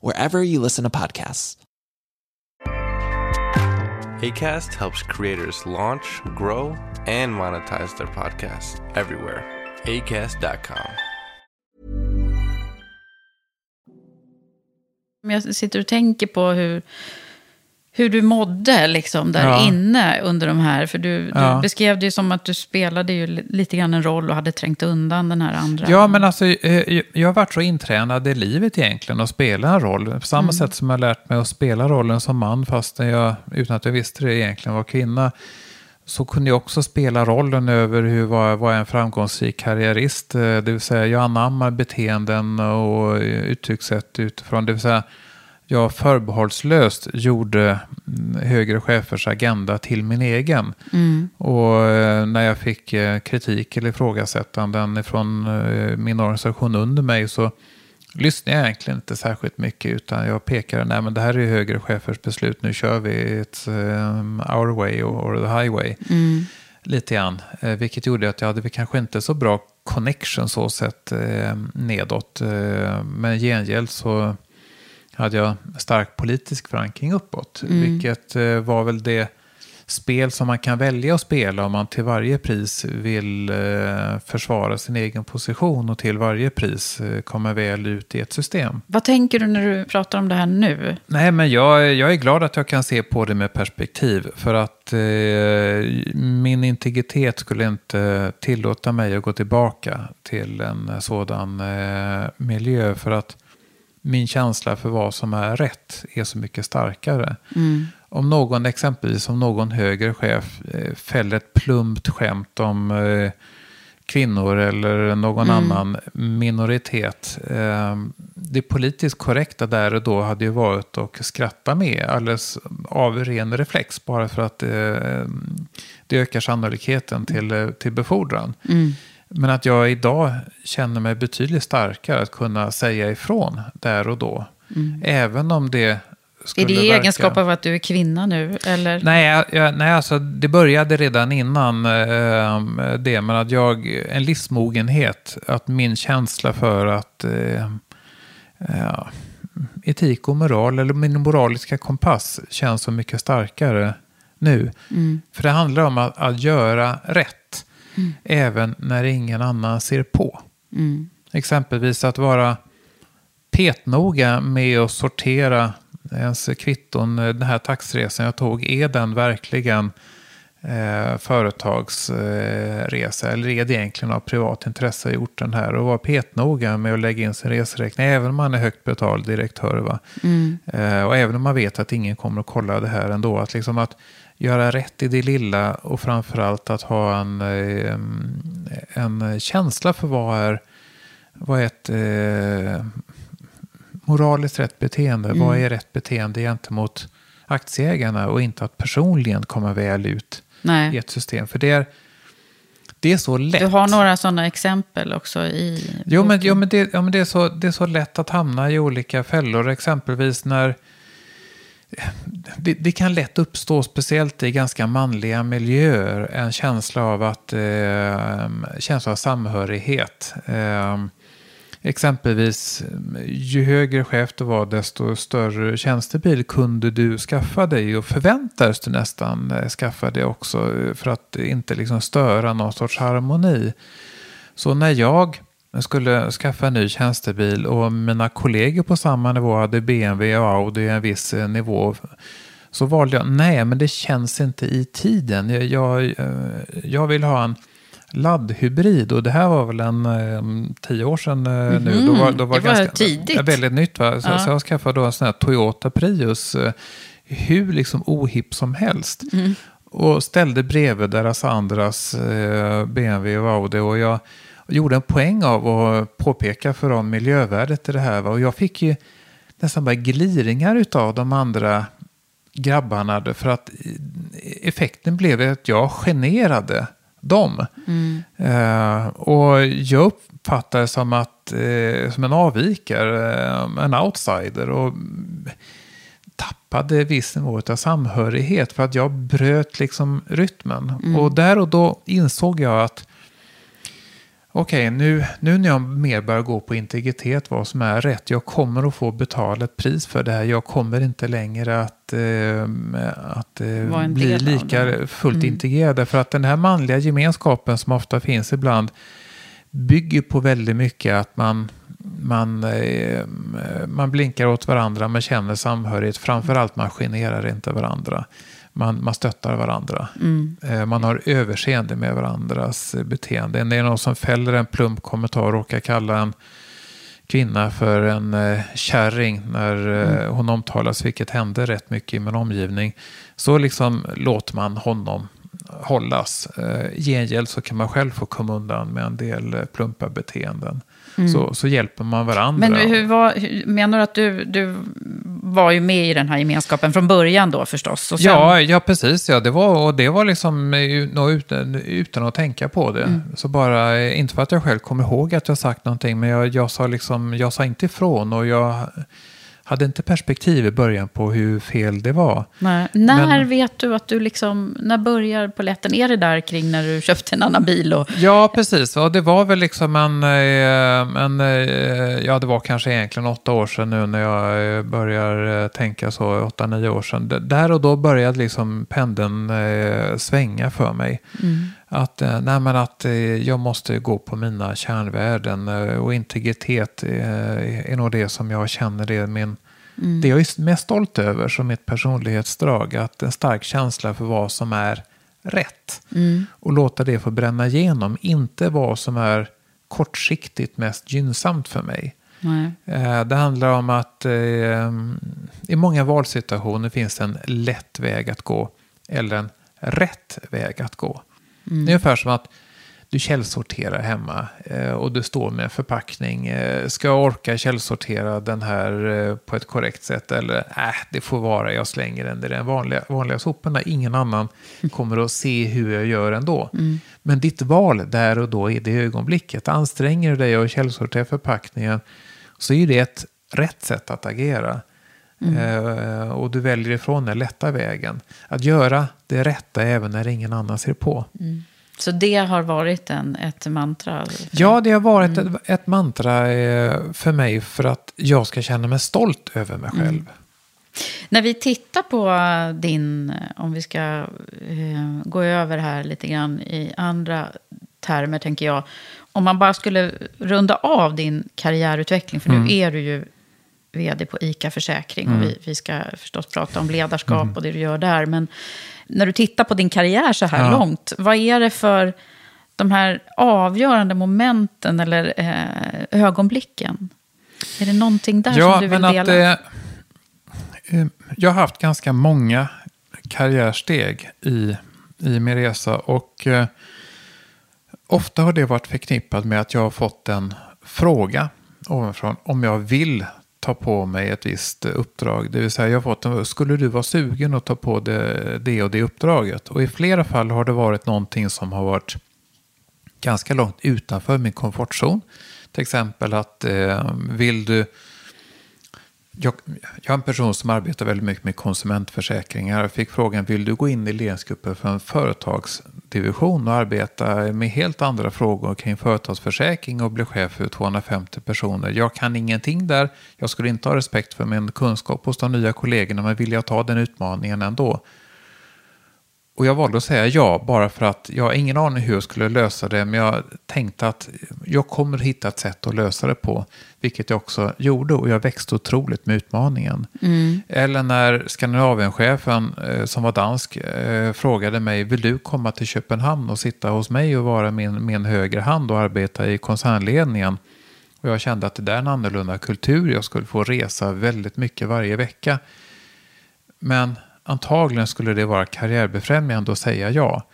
wherever you listen to podcasts. ACAST helps creators launch, grow, and monetize their podcasts everywhere. ACAST.com. Men Jag sitter och tänker på hur, hur du mådde liksom där Ja. inne under de här. För du, du Ja. beskrev det ju som att du spelade ju li- lite grann en roll och hade trängt undan den här andra. Ja, men alltså, eh, jag har varit så intränad i livet egentligen att spela en roll. På samma Mm. sätt som jag har lärt mig att spela rollen som man, fast jag, utan att jag visste det egentligen var kvinna, så kunde jag också spela rollen över hur var, var en framgångsrik karriärist. Eh, Det vill säga, jag anammar beteenden och uttryckssätt utifrån. Det vill säga, jag förbehållslöst gjorde mm, högre chefers agenda till min egen. Mm. Och eh, när jag fick eh, kritik eller ifrågasättanden från eh, min organisation under mig så lyssnade jag egentligen inte särskilt mycket utan jag pekade, nej men det här är högre chefers beslut, nu kör vi it's um, our way or the highway. Mm. Lite grann, vilket gjorde att jag hade kanske inte så bra connection så sett eh, nedåt. Men gengäld så hade jag stark politisk förankring uppåt. Mm. Vilket eh, var väl det spel som man kan välja att spela om man till varje pris vill eh, försvara sin egen position och till varje pris eh, komma väl ut i ett system. Vad tänker du när du pratar om det här nu? Nej, men jag, jag är glad att jag kan se på det med perspektiv. För att eh, min integritet skulle inte tillåta mig att gå tillbaka till en sådan eh, miljö. För att min känsla för vad som är rätt är så mycket starkare. Mm. Om någon, exempelvis om någon högre chef eh, fäller ett plumpt skämt om eh, kvinnor eller någon Mm. annan minoritet. Eh, det politiskt korrekta där och då hade ju varit att skratta med alldeles av ren reflex bara för att eh, det ökar sannolikheten till, till befordran. Mm. Men att jag idag känner mig betydligt starkare att kunna säga ifrån där och då. Mm. Även om det Är skulle det i egenskap av att du är kvinna nu? Eller? Nej, jag, jag, nej alltså, det började redan innan eh, det. Men att jag, en livsmogenhet, att min känsla för att eh, ja, etik och moral, eller min moraliska kompass, känns så mycket starkare nu. Mm. För det handlar om att, att göra rätt, Mm. även när ingen annan ser på. Mm. Exempelvis att vara petnoga med att sortera ens kvitton. Den här taxresan jag tog, är den verkligen eh, företagsresa? eller är det egentligen av privat intresse gjort den här? Och vara petnoga med att lägga in sin reseräkning, även om man är högt betald direktör. Va? Mm. Eh, och även om man vet att ingen kommer att kolla det här ändå. Att, liksom att göra rätt i det lilla och framförallt att ha en, eh, en känsla för vad är, vad är ett eh, moraliskt rätt beteende. Mm. Vad är rätt beteende gentemot aktieägarna och inte att personligen komma väl ut Nej. i ett system. För det är, det är så lätt. Du har några sådana exempel också i Jo, men, jo, men, det, ja, men det, är så, det är så lätt att hamna i olika fällor. Exempelvis när det, det kan lätt uppstå, speciellt i ganska manliga miljöer, en känsla av att eh, känsla av samhörighet. Eh, exempelvis, ju högre chef du var, desto större tjänstebil kunde du skaffa dig och förväntades du nästan eh, skaffa dig också för att inte liksom störa någon sorts harmoni. Så när jag skulle skaffa en ny tjänstebil och mina kollegor på samma nivå hade BMW och Audi en viss eh, nivå så valde jag, nej men det känns inte i tiden. Jag, jag, eh, jag vill ha en laddhybrid och det här var väl en eh, tio år sedan eh, nu. Mhm, Då var, då var det var ganska, tidigt. Väldigt nytt va? Så, Ja. så jag skaffade då en sån här Toyota Prius. eh, Hur liksom ohipp som helst. Mm. Och ställde bredvid deras andras eh, BMW och Audi. Och jag gjorde en poäng av att påpeka för dem miljövärdet i det här. Va? Och jag fick ju nästan bara gliringar utav de andra grabbarna. För att effekten blev att jag generade dem. Mm. Eh, och jag uppfattade det som, att, eh, som en avvikare, eh, en outsider. Och tappade viss nivå av samhörighet för att jag bröt liksom rytmen. Mm. Och där och då insåg jag att okej, nu, nu när jag mer börjar gå på integritet, vad som är rätt, jag kommer att få betala ett pris för det här. Jag kommer inte längre att, eh, att eh, bli lika fullt Mm. integrerad. För att den här manliga gemenskapen som ofta finns ibland bygger på väldigt mycket att man, man, eh, man blinkar åt varandra, man känner samhörighet. Framförallt man generar inte varandra. Man, man stöttar varandra. Mm. Eh, Man har överseende med varandras eh, beteende. Det är någon som fäller en plump kommentar och råkar kalla en kvinna för en eh, kärring när Mm. hon omtalas, vilket hände rätt mycket i min omgivning. Så liksom låter man honom hållas. Eh, I gengäld så kan man själv få komma undan med en del eh, plumpa beteenden. Mm. Så, så hjälper man varandra. Men hur var, menar du att du, du var ju med i den här gemenskapen från början då förstås. Och sen... Ja, ja, precis. Ja. Det, var, och det var liksom eh, utan, utan att tänka på det. Mm. Så bara, eh, inte för att jag själv kommer ihåg att jag sagt någonting, men jag, jag, sa, liksom, jag sa inte ifrån. och jag hade inte perspektiv i början på hur fel det var. Nej. När Men, vet du att du liksom, när börjar poletten? Är det där kring när du köpte en annan bil? Och... Ja, precis. Och det var väl liksom en, eh, en, eh, ja det var kanske egentligen åtta år sedan nu när jag eh, börjar tänka så, åtta, nio år sedan. Där och då började liksom pendeln svänga för mig. Mm. Att, nej men att jag måste gå på mina kärnvärden och integritet är nog det som jag känner det min Mm. Det jag är mest stolt över som mitt personlighetsdrag, att en stark känsla för vad som är rätt. Mm. Och låta det få bränna igenom, inte vad som är kortsiktigt mest gynnsamt för mig. Nej. Eh, det handlar om att eh, i många valsituationer finns det en lätt väg att gå eller en rätt väg att gå. Mm. Det är ungefär som att du källsorterar hemma eh, och du står med en förpackning. Eh, ska jag orka källsortera den här eh, på ett korrekt sätt eller äh, det får vara, jag slänger den i den vanliga, vanliga soporna. Ingen annan kommer att se hur jag gör ändå. Mm. Men ditt val där och då i det ögonblicket, anstränger du dig och källsorterar förpackningen så är det ett rätt sätt att agera. Mm. Eh, och du väljer ifrån den lätta vägen. Att göra det rätta även när ingen annan ser på. Mm. Så det har varit en, ett mantra? Ja, det har varit mm. ett, ett, mantra eh, för mig för att jag ska känna mig stolt över mig själv. Mm. När vi tittar på din, om vi ska eh, gå över här lite grann i andra termer, tänker jag. Om man bara skulle runda av din karriärutveckling, för mm. nu är du ju vd på ICA Försäkring. Mm. Och vi, vi ska förstås prata om ledarskap mm. och det du gör där. Men när du tittar på din karriär så här ja. långt, vad är det för de här avgörande momenten eller eh, ögonblicken? Är det någonting där ja, som du vill men dela? Att, eh, jag har haft ganska många karriärsteg i, i min resa. Och eh, ofta har det varit förknippat med att jag har fått en fråga ovanifrån om jag vill ta på mig ett visst uppdrag. Det vill säga jag har fått en, skulle du vara sugen att ta på det, det och det uppdraget? Och i flera fall har det varit någonting som har varit ganska långt utanför min komfortzon. Till exempel att eh, vill du jag, jag är en person som arbetar väldigt mycket med konsumentförsäkringar. Jag fick frågan, vill du gå in i ledningsgruppen för en företagsdivision och arbeta med helt andra frågor kring företagsförsäkring och bli chef för 250 personer? Jag kan ingenting där. Jag skulle inte ha respekt för min kunskap hos de nya kollegorna, men vill jag ta den utmaningen ändå? Och jag valde att säga ja, bara för att jag har ingen aning hur jag skulle lösa det, men jag tänkte att jag kommer hitta ett sätt att lösa det på, vilket jag också gjorde och jag växte otroligt med utmaningen. Mm. Eller när Skandinavienchefen, eh, som var dansk, eh, frågade mig, vill du komma till Köpenhamn och sitta hos mig och vara min, min högra hand och arbeta i koncernledningen? Och jag kände att det där är en annorlunda kultur, jag skulle få resa väldigt mycket varje vecka. Men Antagligen skulle det vara karriärbefrämjande att säga ja.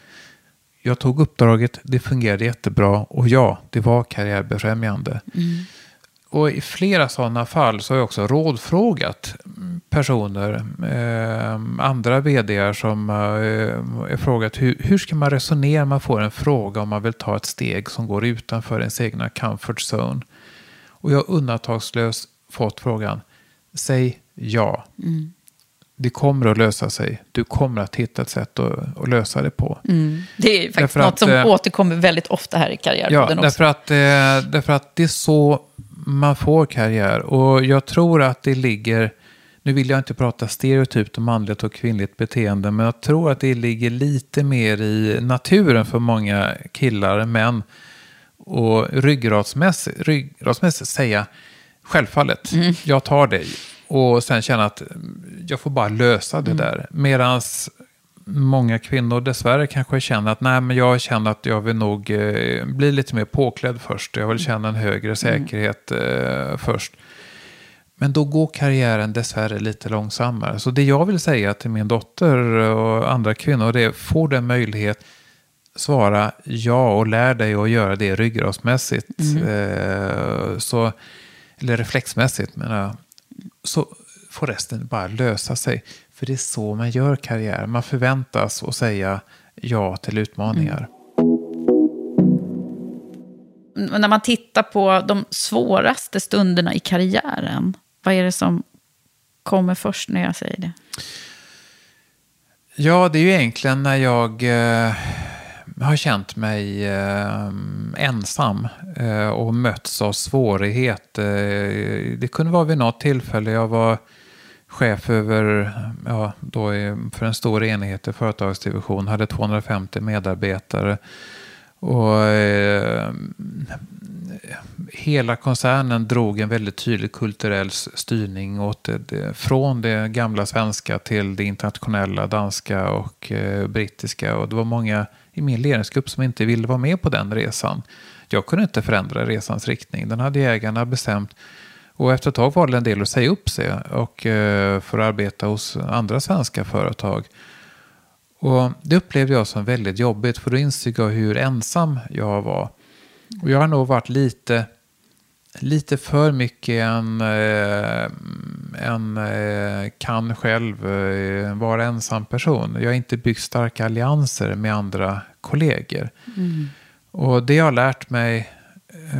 Jag tog uppdraget, det fungerade jättebra och ja, det var karriärbefrämjande. Mm. Och i flera sådana fall så har jag också rådfrågat personer, eh, andra vd som eh, frågat hur, hur ska man resonera om man får en fråga om man vill ta ett steg som går utanför ens egna comfort zone. Och jag har undantagslöst fått frågan, säg ja. Mm det kommer att lösa sig. Du kommer att hitta ett sätt att, att lösa det på. Mm. Det är faktiskt därför något att, som äh, återkommer väldigt ofta här i karriärpodden ja, därför Att, äh, därför att det är så man får karriär. Och jag tror att det ligger, nu vill jag inte prata stereotypt om manligt och kvinnligt beteende, men jag tror att det ligger lite mer i naturen för många killar, män, och ryggradsmässigt, ryggradsmässigt säga självfallet, mm. jag tar dig. Och sen känna att jag får bara lösa det mm. där. Medan många kvinnor dessvärre kanske känner att nej, men jag känner att jag vill nog eh, bli lite mer påklädd först. Jag vill känna en högre mm. säkerhet eh, först. Men då går karriären dessvärre lite långsammare. Så det jag vill säga till min dotter och andra kvinnor det är få den möjlighet svara ja och lär dig att göra det ryggradsmässigt. Mm. Eh, så, eller reflexmässigt menar jag så får resten bara lösa sig. För det är så man gör karriär. Man förväntas att säga ja till utmaningar. Mm. När man tittar på de svåraste stunderna i karriären, vad är det som kommer först när jag säger det? Ja, det är ju egentligen när jag eh, har känt mig eh, ensam eh, och mötts av svårighet. Eh, det kunde vara vid något tillfälle jag var chef över, ja, då för en stor enhet i företagsdivision, hade 250 medarbetare. Och eh, hela koncernen drog en väldigt tydlig kulturell styrning åt det, från det gamla svenska till det internationella, danska och eh, brittiska. Och det var många i min ledningsgrupp som inte ville vara med på den resan. Jag kunde inte förändra resans riktning. Den hade ägarna bestämt. Och efter ett tag var det en del att säga upp sig och, eh, för att arbeta hos andra svenska företag. Och Det upplevde jag som väldigt jobbigt för då insåg jag hur ensam jag var. Och jag har nog varit lite, lite för mycket en, eh, en eh, kan själv eh, vara ensam person. Jag har inte byggt starka allianser med andra kollegor. Mm. Och det jag har lärt mig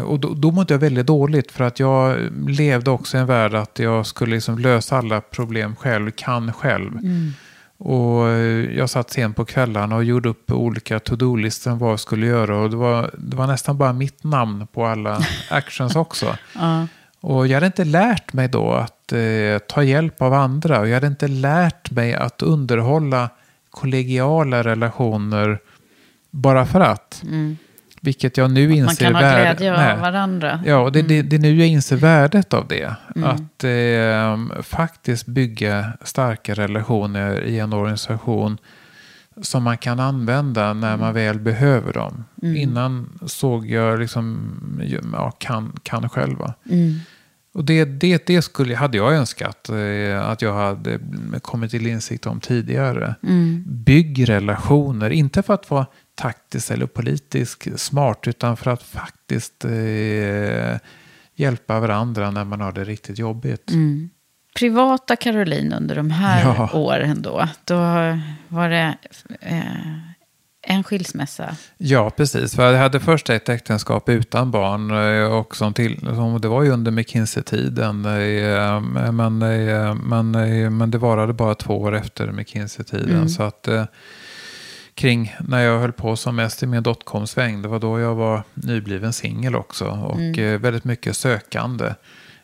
och då, då mådde jag väldigt dåligt för att jag levde också i en värld att jag skulle liksom lösa alla problem själv, kan själv. Mm. Och eh, jag satt sent på kvällarna och gjorde upp olika to-do-listor vad jag skulle göra. Och det var, det var nästan bara mitt namn på alla actions också. uh. Och jag hade inte lärt mig då att eh, ta hjälp av andra. Och jag hade inte lärt mig att underhålla kollegiala relationer bara för att. Mm. Vilket jag nu inser Man kan ha glädje av varandra. Ja, och det, mm. det, det, är nu jag inser värdet av det. Mm. Att eh, faktiskt bygga starka relationer i en organisation som man kan använda när mm. man väl behöver dem. Mm. Innan såg jag liksom, ja, kan, kan själva. Mm. Och det, det, det skulle, hade jag önskat eh, att jag hade kommit till insikt om tidigare. Mm. Bygg relationer, inte för att vara taktiskt eller politiskt smart utan för att faktiskt eh, hjälpa varandra när man har det riktigt jobbigt. Mm. Privata Caroline under de här ja. åren då, då var det eh, en skilsmässa? Ja, precis. För jag hade först ett äktenskap utan barn eh, och som till, som, det var ju under McKinsey-tiden. Eh, men, eh, men, men det varade bara två år efter McKinsey-tiden. Mm. Så att kring när jag höll på som mest i min dotcom-sväng. Det var då jag var nybliven singel också. Och mm. Eh, väldigt mycket sökande.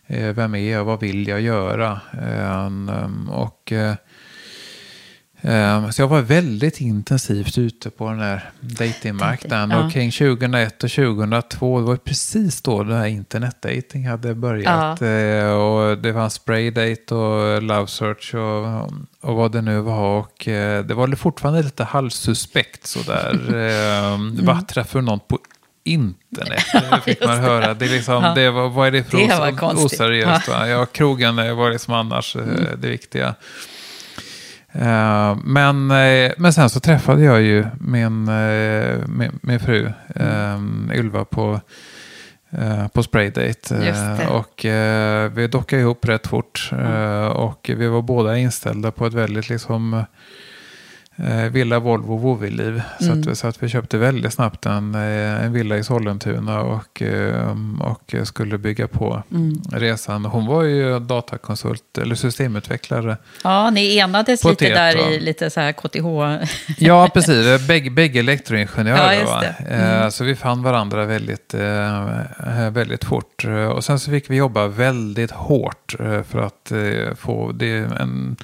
Eh, vem är jag? Vad vill jag göra? Ehm, och Ehm, så jag var väldigt intensivt ute på den här datingmarknaden. Ja. Och kring 2001 och 2002, det var precis då den här internetdating hade börjat. Ja. Eh, och det var spraydate och love search och, och vad det nu var. Och eh, det var fortfarande lite halvsuspekt sådär. Ehm, mm. Vad träffar någon på internet. Det fick man höra. Det är liksom, ja. det var, vad är det för det os oseriöst? Ja. ja, krogen var liksom annars eh, mm. det viktiga. Uh, men, uh, men sen så träffade jag ju min, uh, min, min, fru Ylva på, på Spraydate. och vi dockade ihop rätt fort. Mm. och vi var båda inställda på ett väldigt liksom eh, villa, Volvo, Vovi-liv. Mm. Så, att, så att vi köpte väldigt snabbt en, eh, en villa i Sollentuna och, eh, och skulle bygga på mm. resan. Hon var ju datakonsult eller systemutvecklare. Ja, ni enades lite där i lite så här KTH. ja, precis. Bägge, bägge elektroingenjörer. Ja, mm. Så vi fann varandra väldigt, väldigt fort. Och sen så fick vi jobba väldigt hårt för att få det en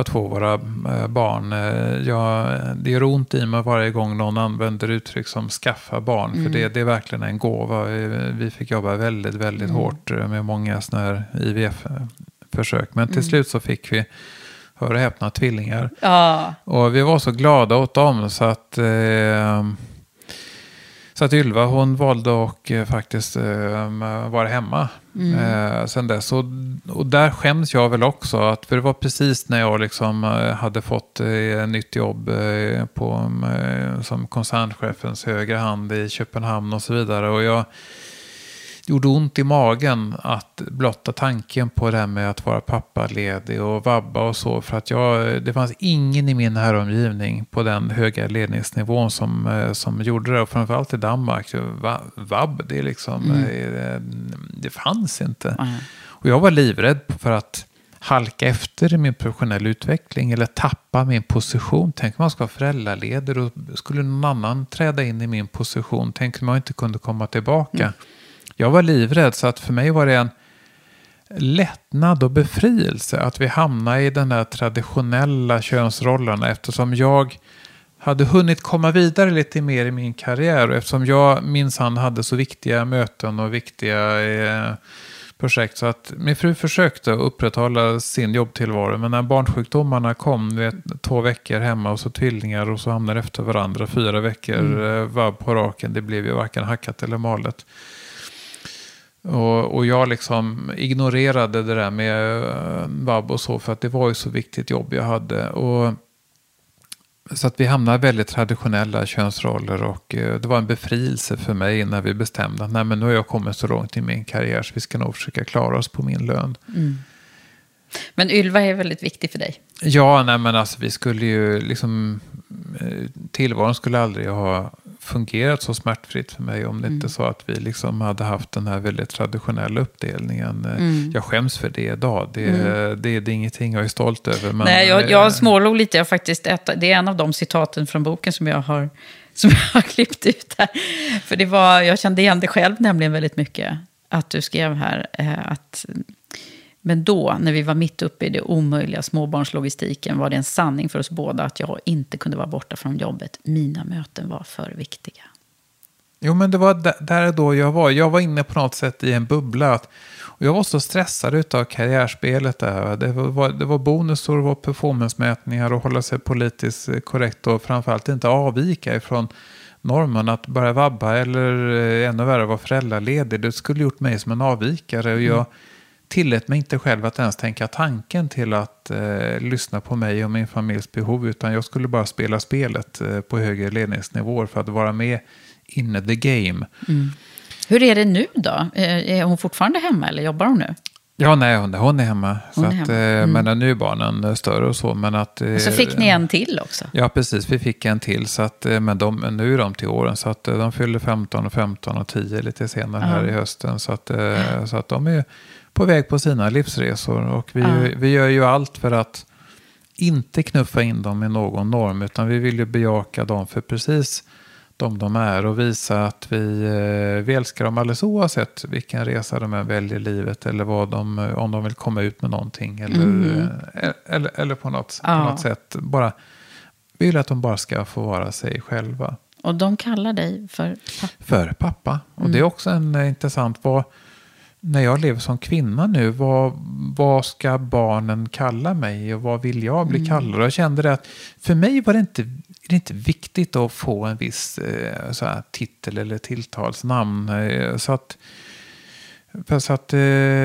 för att få våra eh, barn. Eh, ja, det gör ont i mig varje gång någon använder uttryck som skaffa barn. Mm. För det, det, är verkligen en gåva. Vi fick jobba väldigt, väldigt mm. hårt eh, med många sådana här IVF-försök. Men till mm. slut så fick vi hör och häpna, tvillingar. Ja. Och vi var så glada åt dem så att eh, så att Ylva hon valde att eh, faktiskt eh, vara hemma mm. eh, sen dess. Och, och där skäms jag väl också. Att, för det var precis när jag liksom eh, hade fått eh, nytt jobb eh, på, som koncernchefens högra hand i Köpenhamn och så vidare. Och jag, gjorde ont i magen att blotta tanken på det här med att vara pappaledig och vabba och så. För att jag, det fanns ingen i min häromgivning på den höga ledningsnivån som, eh, som gjorde det. Och framförallt i Danmark. Vabb, det, liksom, mm. det, det fanns inte. Mm. Och jag var livrädd för att halka efter i min professionella utveckling eller tappa min position. Tänk om man ska vara föräldraledig och skulle någon annan träda in i min position. Tänk om jag inte kunde komma tillbaka. Mm. Jag var livrädd så att för mig var det en lättnad och befrielse att vi hamnade i den här traditionella könsrollerna eftersom jag hade hunnit komma vidare lite mer i min karriär och eftersom jag minsann hade så viktiga möten och viktiga eh, projekt. Så att min fru försökte upprätthålla sin jobbtillvaro. Men när barnsjukdomarna kom, vet, två veckor hemma och så tvillingar och så hamnar efter varandra fyra veckor mm. Eh, vabb på raken. Det blev ju varken hackat eller malet. Och, och jag liksom ignorerade det där med uh, vabb och så för att det var ju så viktigt jobb jag hade. Och så att vi hamnade i väldigt traditionella könsroller och eh, det var en befrielse för mig när vi bestämde att Nej, men nu har jag kommit så långt i min karriär så vi ska nog försöka klara oss på min lön. Mm. Men Ylva är väldigt viktig för dig? Ja, nej men alltså vi skulle ju liksom, eh, tillvaron skulle aldrig ha fungerat så smärtfritt för mig om det mm. inte så att vi liksom hade haft den här väldigt traditionella uppdelningen. Mm. Jag skäms för det idag. Det, mm. det, det är ingenting jag är stolt över. Men, Nej, jag, jag smålog lite. Jag faktiskt, det är en av de citaten från boken som jag har, som jag har klippt ut här. För det var, jag kände igen det själv nämligen väldigt mycket. Att du skrev här eh, att men då, när vi var mitt uppe i det omöjliga småbarnslogistiken, var det en sanning för oss båda att jag inte kunde vara borta från jobbet. Mina möten var för viktiga. Jo, men det var där då jag var. Jag var inne på något sätt i en bubbla. Och jag var så stressad av karriärspelet där. Det var, det var bonusar, det var performancemätningar och hålla sig politiskt korrekt och framförallt inte avvika ifrån normen. Att börja vabba eller eh, ännu värre vara föräldraledig, det skulle gjort mig som en avvikare. Och jag, mm tillät mig inte själv att ens tänka tanken till att eh, lyssna på mig och min familjs behov. Utan jag skulle bara spela spelet eh, på högre ledningsnivåer för att vara med in the game. Mm. Hur är det nu då? Eh, är hon fortfarande hemma eller jobbar hon nu? Ja, nej, hon, hon är hemma. Hon så är hemma. Eh, mm. Men nu är barnen större och så. Men att, och så fick ni en till också? Ja, precis. Vi fick en till. Så att, eh, men de, nu är de till åren. Så att de fyller 15 och 15 och 10 lite senare mm. här i hösten. Så att, så att de är på väg på sina livsresor. Och vi, ja. vi gör ju allt för att inte knuffa in dem i någon norm. Utan vi vill ju bejaka dem för precis de de är. Och visa att vi, eh, vi älskar dem alldeles oavsett vilken resa de än väljer i livet. Eller vad de, om de vill komma ut med någonting. Eller, mm. eller, eller, eller, på, något, ja. på något sätt. Bara, vi vill att de bara ska få vara sig själva. Och de kallar dig för pappa? För pappa. Och mm. det är också en eh, intressant... Vad, när jag lever som kvinna nu, vad, vad ska barnen kalla mig och vad vill jag bli mm. kallad? Jag kände det att för mig var det inte, det inte viktigt att få en viss eh, så här, titel eller tilltalsnamn. Eh, så att, så att eh,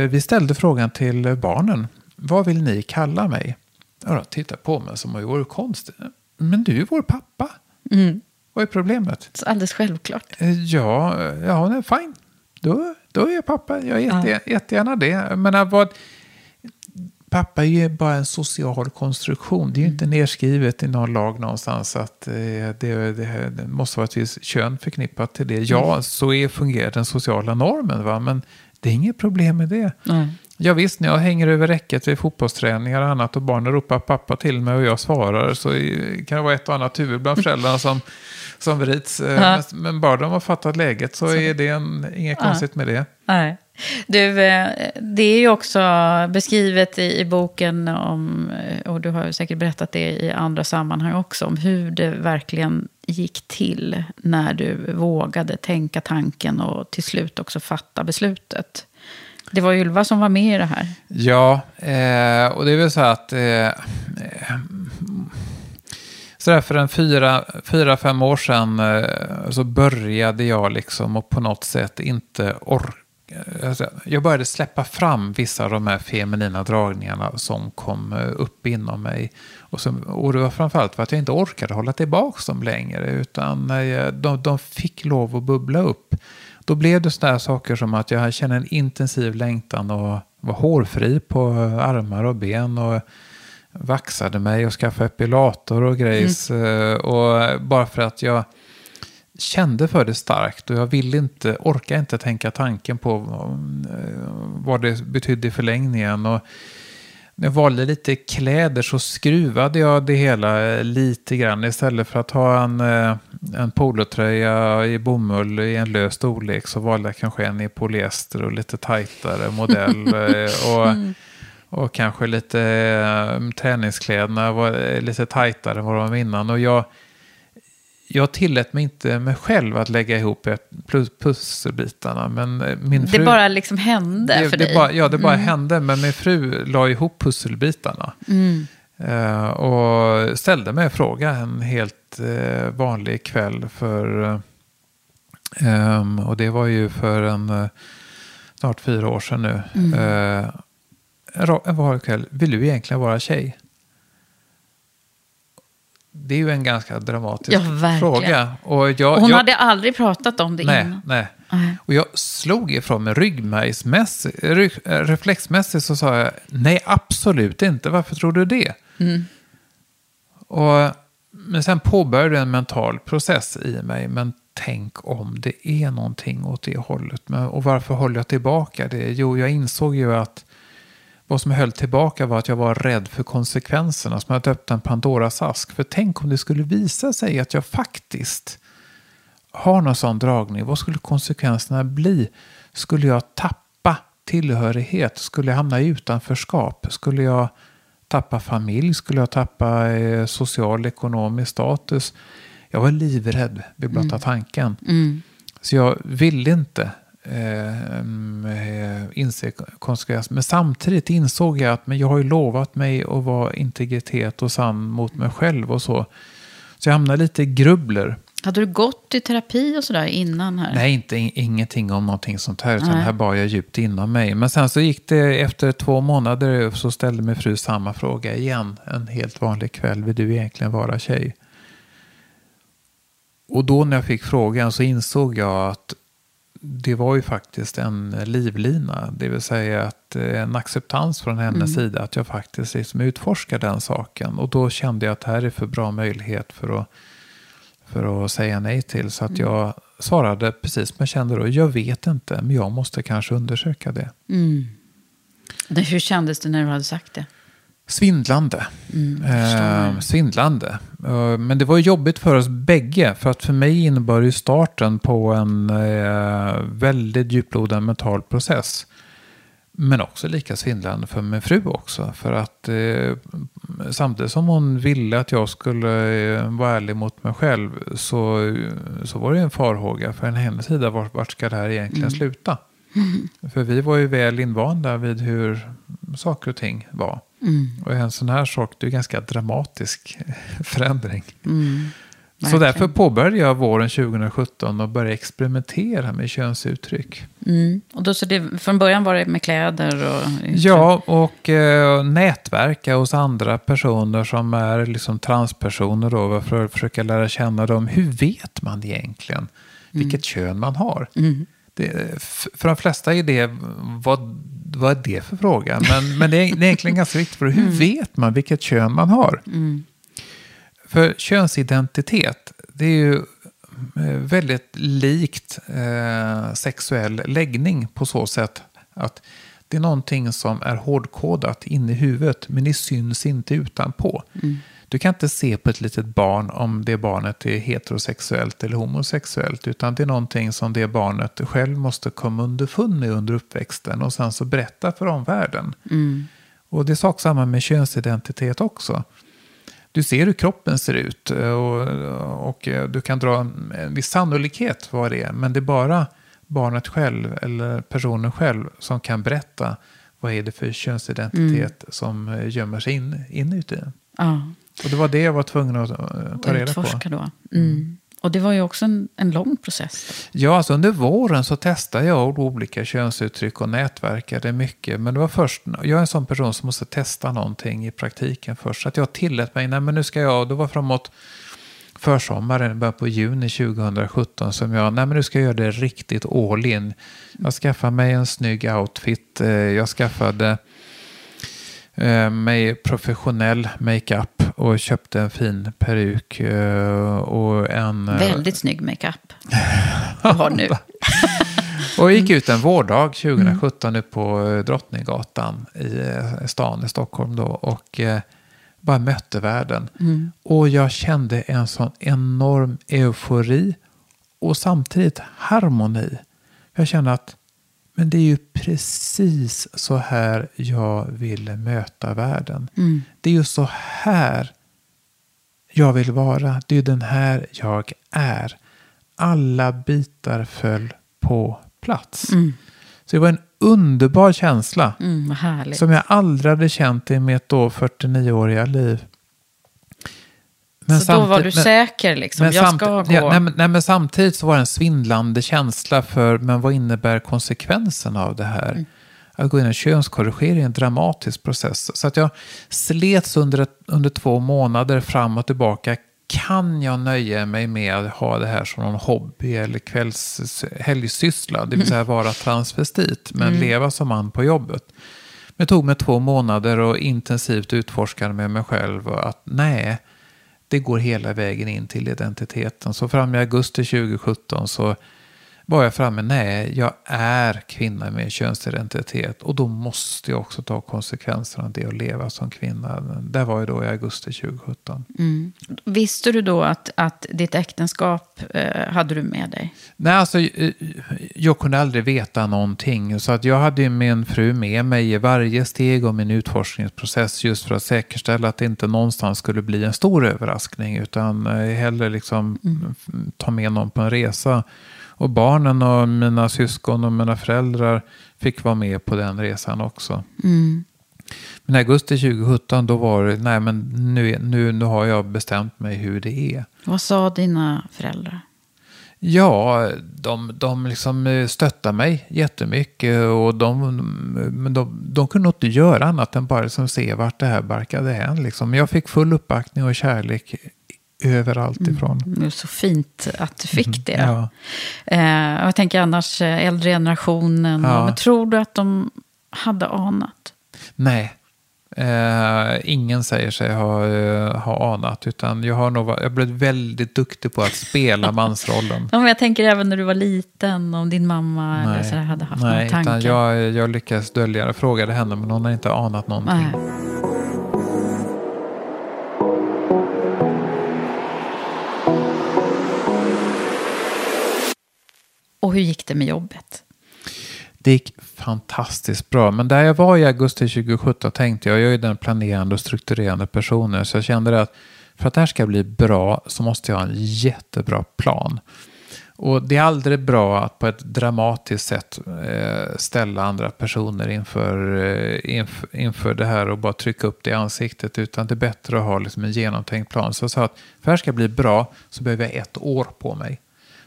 vi ställde frågan till barnen. Vad vill ni kalla mig? Och de tittade på mig som om jag vore konstig. Men du är vår pappa. Mm. Vad är problemet? Så alldeles självklart. Eh, ja, ja, fine. Då då är jag pappa. Jag är jätte, ja. jättegärna det. Men vad, pappa är ju bara en social konstruktion. Det är ju inte mm. nedskrivet i någon lag någonstans att eh, det, det, det, måste vara ett visst kön förknippat till det. Ja, mm. så är, fungerar den sociala normen. Va? Men det är inget problem med det. Mm. Ja, visst, när jag hänger över räcket vid fotbollsträningar och annat och barnen ropar pappa till mig och jag svarar så kan det vara ett och annat huvud bland föräldrarna som som vrids. Eh, ja. Men bara de har fattat läget så, så. är det en, inget ja. konstigt med det. Nej. Du, eh, det är ju också beskrivet i, i, boken, om, eh, och du har säkert berättat det i andra sammanhang också, om hur det verkligen gick till när du vågade tänka tanken och till slut också fatta beslutet. Det var Ylva som var med i det här. Ja, eh, och det är väl så att eh, eh så där för en fyra, fyra, fem år sedan eh, så började jag liksom och på något sätt inte orka. Alltså, jag började släppa fram vissa av de här feminina dragningarna som kom eh, upp inom mig. Och, som, och det var framförallt för att jag inte orkade hålla tillbaka dem längre. Utan eh, de, de fick lov att bubbla upp. Då blev det sådana saker som att jag kände en intensiv längtan och var hårfri på armar och ben. och vaxade mig och skaffade epilator och grejs. Mm. Och bara för att jag kände för det starkt och jag ville inte, orkade inte tänka tanken på eh, vad det betydde i förlängningen. Och när jag valde lite kläder så skruvade jag det hela lite grann. Istället för att ha en, eh, en polotröja i bomull i en lös storlek så valde jag kanske en i polyester och lite tajtare modell. Eh, och, mm. och kanske lite träningskläderna var lite tajtare än vad de var innan. Och jag jag tillät mig inte mig själv att lägga ihop pusselbitarna. Men eh, min fru, det bara liksom hände det, för det dig? Bara, ja, det bara mm. hände. Men min fru la ihop pusselbitarna. Mm. Uh, och ställde mig en fråga en helt uh, vanlig kväll. för um, Och det var ju för en uh, snart fyra år sedan nu. Mm. en vanlig kväll. Vill du egentligen vara tjej? Det är ju en ganska dramatisk ja, fråga. Och jag, hon jag, hade aldrig pratat om det nej, innan. Nej. nej. Och jag slog ifrån mig ryggmärgsmässigt, rygg, reflexmässigt så sa jag nej absolut inte. Varför tror du det? Mm. Och, men sen påbörjade en mental process i mig. Men tänk om det är någonting åt det hållet. Men, och varför håller jag tillbaka det? Jo, jag insåg ju att vad som höll tillbaka var att jag var rädd för konsekvenserna, som att öppna en Pandoras ask. För tänk om det skulle visa sig att jag faktiskt har någon sån dragning. Vad skulle konsekvenserna bli? Skulle jag tappa tillhörighet? Skulle jag hamna i utanförskap? Skulle jag tappa familj? Skulle jag tappa eh, social ekonomisk status? Jag var livrädd vid blotta mm. tanken. Mm. Så jag ville inte eh, inse konsekvenser. Men samtidigt insåg jag att men jag har ju lovat mig att vara integritet och sann mot mig själv och så. Så jag hamnade lite i grubbler. Hade du gått i terapi och sådär innan här? Nej, inte, ingenting om någonting sånt här. Utan här bar jag djupt inom mig. Men sen så gick det efter två månader så ställde min fru samma fråga igen. En helt vanlig kväll. Vill du egentligen vara tjej? Och då när jag fick frågan så insåg jag att det var ju faktiskt en livlina. Det vill säga att eh, en acceptans från hennes mm. sida att jag faktiskt liksom utforskar den saken. Och då kände jag att det här är för bra möjlighet för att, för att säga nej till. Så att mm. jag svarade precis jag kände då. Jag vet inte, men jag måste kanske undersöka det. Mm. Hur kändes det när du hade sagt det? Svindlande. Mm, eh, svindlande. Eh, men det var jobbigt för oss bägge. För att för mig innebar ju starten på en eh, väldigt djuplodad mental process. Men också lika svindlande för min fru också. För att eh, samtidigt som hon ville att jag skulle eh, vara ärlig mot mig själv. Så, så var det en farhåga från hennes sida. Vart, vart ska det här egentligen mm. sluta? För vi var ju väl invanda vid hur saker och ting var. Mm. Och en sån här sak, det är ganska dramatisk förändring. Mm. Så därför påbörjade jag våren 2017 och började experimentera med könsuttryck. Mm. Och då, så det, från början var det med kläder? Och... Ja, och eh, nätverka hos andra personer som är liksom transpersoner då, för att försöka lära känna dem. Hur vet man egentligen vilket mm. kön man har? Mm. Det, för de flesta är det, vad, vad är det för fråga? Men, men det, är, det är egentligen ganska viktigt, för hur mm. vet man vilket kön man har? Mm. För könsidentitet, det är ju eh, väldigt likt eh, sexuell läggning på så sätt att det är någonting som är hårdkodat inne i huvudet, men det syns inte utanpå. Mm. Du kan inte se på ett litet barn om det barnet är heterosexuellt eller homosexuellt. Utan det är någonting som det barnet själv måste komma underfund med under uppväxten. Och sen så berätta för omvärlden. Mm. Och det är sak samma med könsidentitet också. Du ser hur kroppen ser ut och, och du kan dra en viss sannolikhet vad det är. Men det är bara barnet själv eller personen själv som kan berätta vad är det för könsidentitet mm. som gömmer sig in, inuti. Ja. Och det var det jag var tvungen att eh, ta reda på. då. Mm. Och det var ju också en, en lång process. Ja, alltså under våren så testade jag olika könsuttryck och nätverkade mycket. Men det var först, jag är en sån person som måste testa någonting i praktiken först. Så att jag tillät mig, nej men nu ska jag, det var framåt försommaren, början på juni 2017 som jag, nej men nu ska jag göra det riktigt all in. Jag skaffade mig en snygg outfit, eh, jag skaffade eh, mig professionell makeup och köpte en fin peruk eh, och en... eh, Väldigt snygg makeup du har nu. Och gick ut en vårdag 2017 nu på eh, Drottninggatan i stan i Stockholm då och bara mötte världen. Mm. Och jag kände en sån enorm eufori och samtidigt harmoni. Jag kände att men det är ju precis så här jag vill möta världen. Mm. Det är ju så här jag vill vara. Det är den här jag är. Alla bitar föll på plats. Mm. Så det var en underbar känsla. Mm. Som jag aldrig hade känt i mitt då 49-åriga liv. Så då var du men- säker liksom. men jag samt- ska gå. ja, nej, men, nej, men samtidigt så var det en svindlande känsla för, men vad innebär konsekvensen av det här? Mm. Att gå in i en könskorrigering är en dramatisk process. Så att jag slets under, under två månader fram och tillbaka. Kan jag nöja mig med att ha det här som någon hobby eller kvälls helgsyssla? Det vill säga vara transvestit, men Mm. leva som man på jobbet. Men det tog mig två månader och intensivt utforskade med mig själv och att nej, det går hela vägen in till identiteten. Så fram i augusti 2017 så var jag framme, nej, jag är kvinna med könsidentitet och då måste jag också ta konsekvenserna av det och leva som kvinna. Det var ju då i augusti 2017. Mm. Visste du då att, att ditt äktenskap eh, hade du med dig? Nej, alltså, eh, jag kunde aldrig veta någonting. Så att jag hade ju min fru med mig i varje steg av min utforskningsprocess just för att säkerställa att det inte någonstans skulle bli en stor överraskning. Utan eh, hellre liksom f- ta med någon på en resa. Och barnen och mina syskon och mina föräldrar fick vara med på den resan också. Mm. Men i augusti 2017 då var det, nej men nu, nu, nu har jag bestämt mig hur det är. Vad sa dina föräldrar? Ja, de, de liksom eh, stöttar mig jättemycket och de, men de, de kunde inte göra annat än bara liksom se vart det här barkade hän. Liksom. Jag fick full uppbackning och kärlek överallt ifrån. Det är så fint att du fick det. Ja. Eh, jag tänker annars eh, äldre generationen. Ja. Men tror du att de hade anat? Nej, eh, ingen säger sig ha, eh, ha anat. Utan jag har nog, jag blivit väldigt duktig på att spela mansrollen. Ja, men jag tänker även när du var liten, om din mamma eller så här hade haft Nej några tankar. utan jag, jag lyckades dölja det. Jag frågade henne men hon har inte anat någonting. Nej. Och hur gick det med jobbet? Det gick fantastiskt bra. Men där jag var i augusti 2017 tänkte jag, jag är den planerande och strukturerande personen. Så jag kände att för att det här ska bli bra så måste jag ha en jättebra plan. Och det är aldrig bra att på ett dramatiskt sätt eh, ställa andra personer inför, eh, inför, inför det här och bara trycka upp det i ansiktet. Utan det är bättre att ha liksom en genomtänkt plan. Så jag sa att för att det här ska bli bra så behöver jag ett år på mig.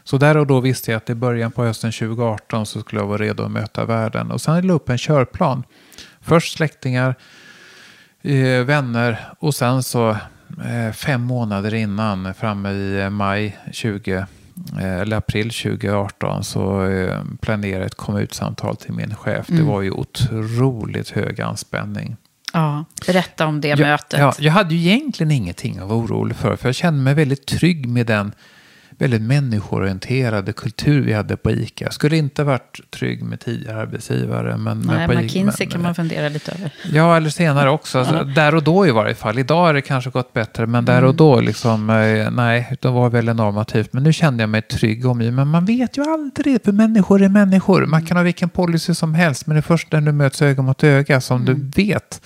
Så där och då visste jag att i början på hösten 2018 så skulle jag vara redo att möta världen. Och sen la jag upp en körplan. Först släktingar, eh, vänner och sen så eh, fem månader innan, framme i eh, maj 20, eh, eller april 2018 så eh, planerade jag ett komma ut-samtal till min chef. Det Mm. var ju otroligt hög anspänning. Ja, berätta om det Jag, mötet. ja, jag hade ju egentligen ingenting att vara orolig för. För jag kände mig väldigt trygg med den väldigt människoorienterade kultur vi hade på ICA. Jag skulle inte varit trygg med tidigare arbetsgivare. Men, Nej, men på McKinsey men- kan man fundera lite över. Ja, eller senare också. Alltså. Där och då i varje fall. Idag har det kanske gått bättre, men där Mm. och då liksom, eh, nej, det var väldigt normativt. Men nu kände jag mig trygg om det. Men man vet ju aldrig, för människor är människor. Man kan ha vilken policy som helst, men det är först när du möts öga mot öga som Mm. du vet.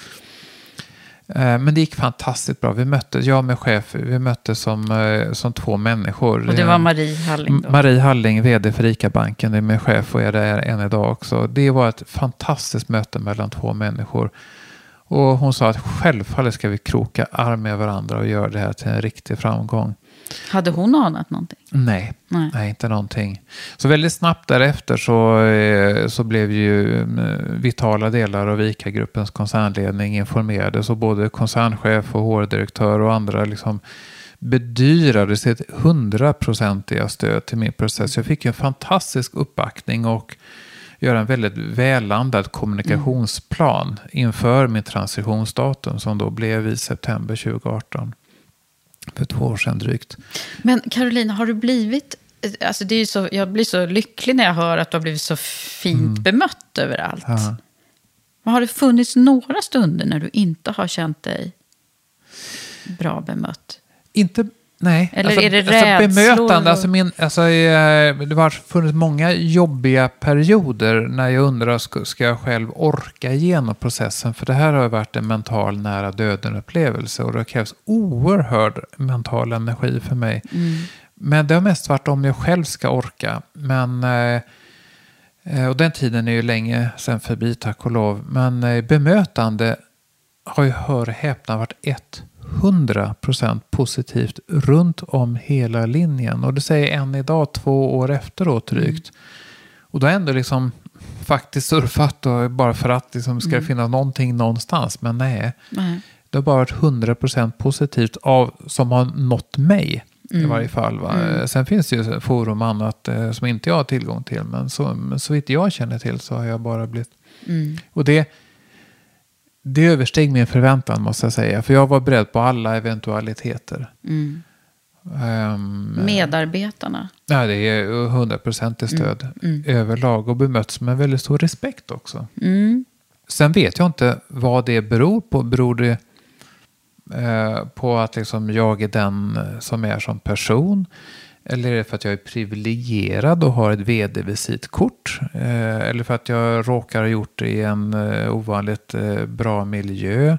Eh, Men det gick fantastiskt bra. Vi möttes, jag min chef, vi möttes som, eh, som två människor. Och det var Marie Halling då? Marie Halling, vd för ICA-banken, det är min chef och är där än idag också. Det var ett fantastiskt möte mellan två människor. Och hon sa att självfallet ska vi kroka arm med varandra och göra det här till en riktig framgång. Hade hon anat någonting? Nej, Nej. nej. inte någonting. Så väldigt snabbt därefter så, eh, så blev ju eh, vitala delar av ICA-gruppens koncernledning informerade. Så både koncernchef och HR-direktör och andra liksom bedyrade sitt hundraprocentiga stöd till min process. Jag fick en fantastisk uppbackning och göra en väldigt välandad kommunikationsplan inför min transitionsdatum som då blev i september 2018. För två år sedan drygt. Men Carolina, har du blivit... Alltså det är så, jag blir så lycklig när jag hör att du har blivit så fint Mm. bemött överallt. Ja. Men har det funnits några stunder när du inte har känt dig bra bemött? Inte, nej. Eller alltså, är det alltså, bemötande, alltså min, alltså, eh, det har funnits många jobbiga perioder när jag undrar, ska, ska jag själv orka igenom processen? För det här har varit en mental nära döden-upplevelse och det har krävts oerhörd mental energi för mig. Men det har mest varit om jag själv ska orka. Men, eh, eh, och den tiden är ju länge sedan förbi, tack och lov. Men bemötande har ju, hör och häpna, varit 100% positivt runt om hela linjen. Och det säger än idag, två år efteråt drygt. Och då har ändå liksom faktiskt surfat och bara för att liksom ska det finnas någonting någonstans. Men nej, Nej. det har bara varit 100% positivt av, som har nått mig i varje fall. Va? Sen finns det ju forum och annat eh, som inte jag har tillgång till. Men så, men så vitt jag känner till så har jag bara blivit... Och det, det översteg min förväntan måste jag säga. För jag var beredd på alla eventualiteter. Ehm, Medarbetarna? Nej, det är 100% stöd överlag och bemötts med väldigt stor respekt också. Sen vet jag inte vad det beror på. Beror det eh, på att liksom jag är den som är som person? Eller är det för att jag är privilegierad och har ett vd-visitkort? Eh, eller för att jag råkar ha gjort det i en eh, ovanligt eh, bra miljö?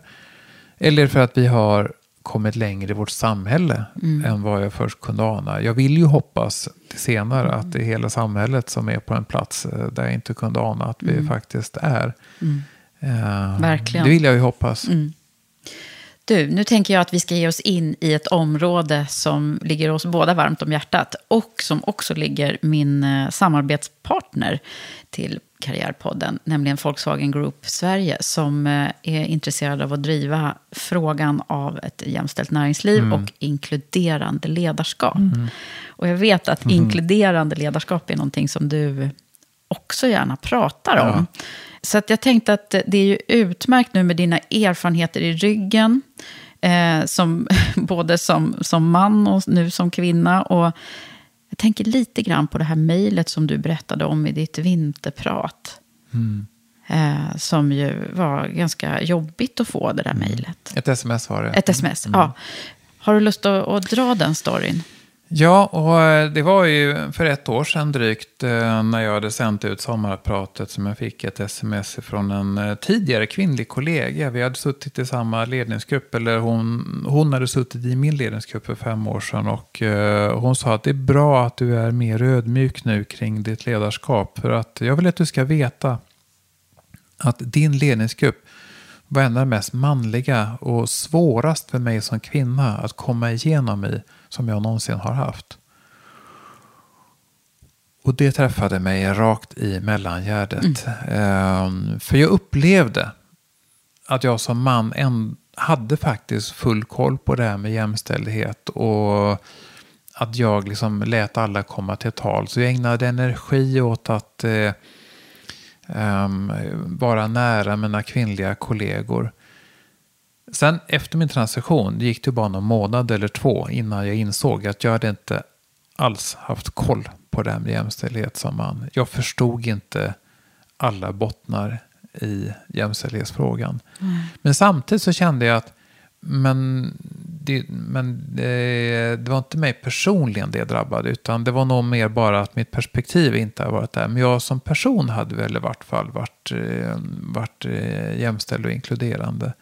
Eller för att vi har kommit längre i vårt samhälle än vad jag först kunde ana. Jag vill ju hoppas senare att det är hela samhället som är på en plats där jag inte kunde ana att vi faktiskt är. Eh, Verkligen. Det vill jag ju hoppas. Du, nu tänker jag att vi ska ge oss in i ett område som ligger oss båda varmt om hjärtat och som också ligger min eh, samarbetspartner till Karriärpodden, nämligen Volkswagen Group Sverige, som eh, är intresserad av att driva frågan av ett jämställt näringsliv och inkluderande ledarskap. Och jag vet att inkluderande ledarskap är någonting som du också gärna pratar om. Så att jag tänkte att det är ju utmärkt nu med dina erfarenheter i ryggen. Eh, som, både som, som man och nu som kvinna. Och jag tänker lite grann på det här mejlet som du berättade om i ditt vinterprat. Eh, som ju var ganska jobbigt att få det där mejlet. Ett sms var det. Ett sms, ja. Har du lust att, att dra den storyn? Ja, och eh, det var ju för ett år sedan drygt eh, när jag hade sänt ut sommarpratet som jag fick ett sms från en eh, tidigare kvinnlig kollega. Vi hade suttit i samma ledningsgrupp, eller hon, hon hade suttit i min ledningsgrupp för fem år sedan. Och hon sa att det är bra att du är mer ödmjuk nu kring ditt ledarskap. För att jag vill att du ska veta att din ledningsgrupp var en av de mest manliga och svårast för mig som kvinna att komma igenom i som jag någonsin har haft. Och det träffade mig rakt i mellangärdet. Ehm, för jag upplevde att jag som man hade faktiskt full koll på det här med jämställdhet. Och att jag liksom lät alla komma till tal. Så jag ägnade energi åt att eh, ehm, vara nära mina kvinnliga kollegor. Sen efter min transition det gick det bara någon månad eller två innan jag insåg att jag hade inte alls haft koll på det här med jämställdhet som man. Jag förstod inte alla bottnar i jämställdhetsfrågan. Men samtidigt så kände jag att men, det, men det, det var inte mig personligen det drabbade utan det var nog mer bara att mitt perspektiv inte har varit där. Men jag som person hade väl i vart fall varit, eh, varit eh, jämställd och inkluderande.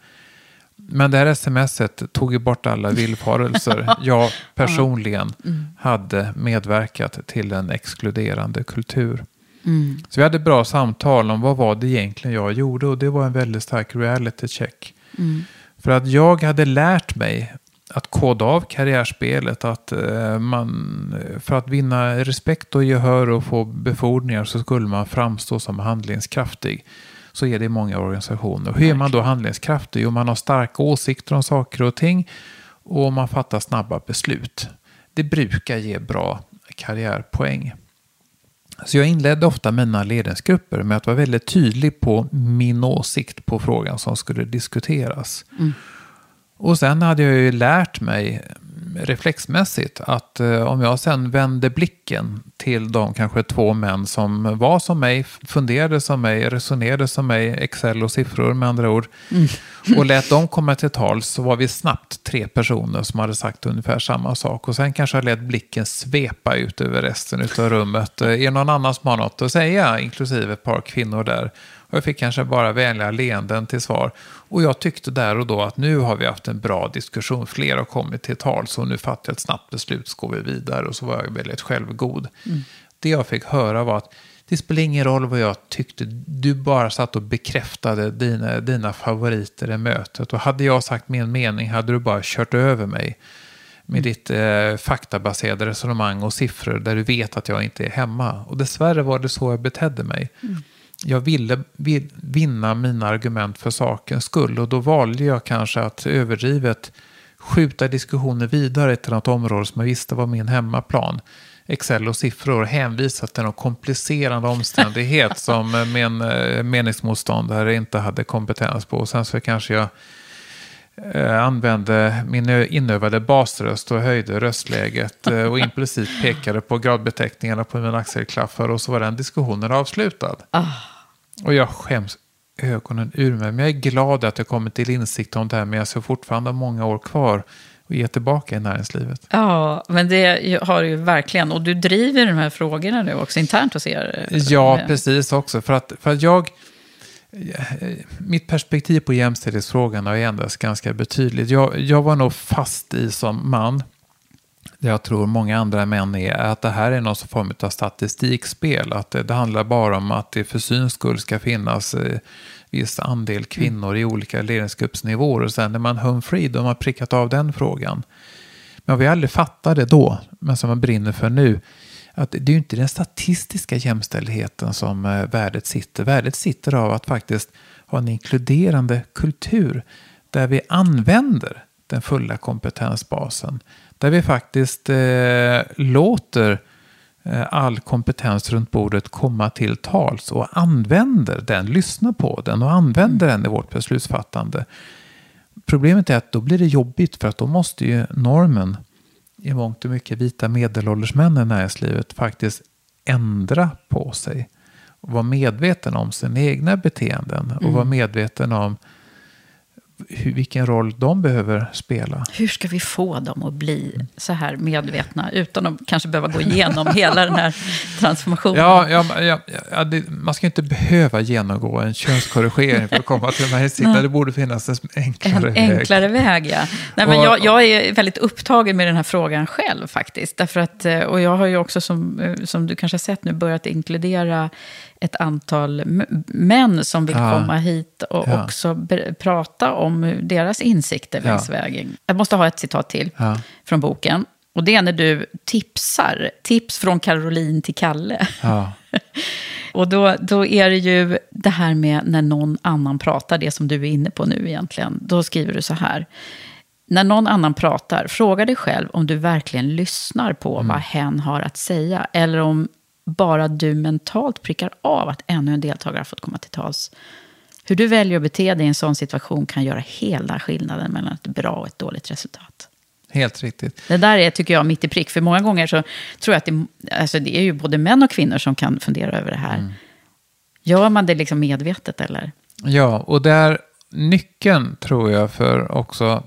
Men det här smset tog ju bort alla villfarelser. Jag personligen hade medverkat till en exkluderande kultur. Så vi hade bra samtal om vad var det egentligen jag gjorde och det var en väldigt stark reality check. För att jag hade lärt mig att koda av karriärspelet. Att eh, man, för att vinna respekt och gehör och få befordringar så skulle man framstå som handlingskraftig. Så är det i många organisationer. Hur är man då handlingskraftig? Jo, man har starka åsikter om saker och ting. och man fattar snabba beslut. Det brukar ge bra karriärpoäng. Så jag inledde ofta mina ledningsgrupper med att vara väldigt tydlig på min åsikt på frågan som skulle diskuteras. Mm. Och sen hade jag ju lärt mig reflexmässigt att eh, om jag sen vände blicken till de kanske två män som var som mig, funderade som mig, resonerade som mig, Excel och siffror med andra ord, mm. och lät dem komma till tal så var vi snabbt tre personer som hade sagt ungefär samma sak. Och sen kanske jag lät blicken svepa ut över resten av rummet. Eh, är det någon annan som har något att säga, inklusive ett par kvinnor där? Och jag fick kanske bara vänliga leenden till svar. Och jag tyckte där och då att nu har vi haft en bra diskussion. Flera har kommit till tal så nu fattar jag ett snabbt beslut så går vi vidare. Och så var jag väldigt självgod. Mm. Det jag fick höra var att det spelar ingen roll vad jag tyckte. Du bara satt och bekräftade dina, dina favoriter i mötet. Och hade jag sagt min mening hade du bara kört över mig med mm. ditt eh, faktabaserade resonemang och siffror där du vet att jag inte är hemma. Och dessvärre var det så jag betedde mig. Mm jag ville vinna mina argument för sakens skull och då valde jag kanske att överdrivet skjuta diskussioner vidare till något område som jag visste var min hemmaplan. Excel och siffror hänvisa till någon komplicerande omständighet som min eh, meningsmotståndare inte hade kompetens på. Och sen så kanske jag eh, använde min inövade basröst och höjde röstläget eh, och implicit pekade på gradbeteckningarna på mina axelklaffar och så var den diskussionen avslutad. Ah. Och jag skäms ögonen ur mig. Men jag är glad att jag kommit till insikt om det här. Men jag ser fortfarande många år kvar och ge tillbaka i näringslivet. Ja, men det har du ju verkligen. Och du driver de här frågorna nu också internt hos er. Ja, precis också. För att, för att jag... Mitt perspektiv på jämställdhetsfrågan har ändrats ganska betydligt. Jag, jag var nog fast i som man jag tror många andra män är, att det här är någon form av statistikspel. Att det, det handlar bara om att det för syns skull ska finnas eh, viss andel kvinnor mm. i olika ledningsgruppsnivåer. Och sen är man home free, då har man prickat av den frågan. Men vi aldrig fattade då, men som man brinner för nu, att det är ju inte den statistiska jämställdheten som eh, värdet sitter. Värdet sitter av att faktiskt ha en inkluderande kultur där vi använder den fulla kompetensbasen. Där vi faktiskt eh, låter eh, all kompetens runt bordet komma till tals och använder den, lyssnar på den och använder den i vårt beslutsfattande. Problemet är att då blir det jobbigt för att då måste ju normen i mångt och mycket vita medelålders män i näringslivet faktiskt ändra på sig. Och vara medveten om sina egna beteenden och mm. vara medveten om hur, vilken roll de behöver spela. Hur ska vi få dem att bli så här medvetna utan att kanske behöva gå igenom hela den här transformationen? Ja, ja, ja, ja det, man ska inte behöva genomgå en könskorrigering för att komma till den här insikten. Det borde finnas en enklare en väg. enklare väg. ja. Nej, men jag, jag, är väldigt upptagen med den här frågan själv faktiskt. Därför att, eh, och jag har ju också, som, eh, som du kanske har sett nu, börjat inkludera ett antal män som vill ja. komma hit och ja. också prata om deras insikter längs ja. vägen. Jag måste ha ett citat till från boken. Och det är när du tipsar. Tips från Caroline till Kalle. och då, då är det ju det här med när någon annan pratar, det som du är inne på nu egentligen. Då skriver du så här. När någon annan pratar, fråga dig själv om du verkligen lyssnar på mm. vad hen har att säga. Eller om bara du mentalt prickar av att ännu en deltagare har fått komma till tals. Hur du väljer att bete dig i en sån situation kan göra hela skillnaden mellan ett bra och ett dåligt resultat. Helt riktigt. Det där är, tycker jag, mitt i prick. För många gånger så tror jag att det, alltså det är ju både män och kvinnor som kan fundera över det här. Mm. Gör man det liksom medvetet eller? Ja, och där nyckeln tror jag för också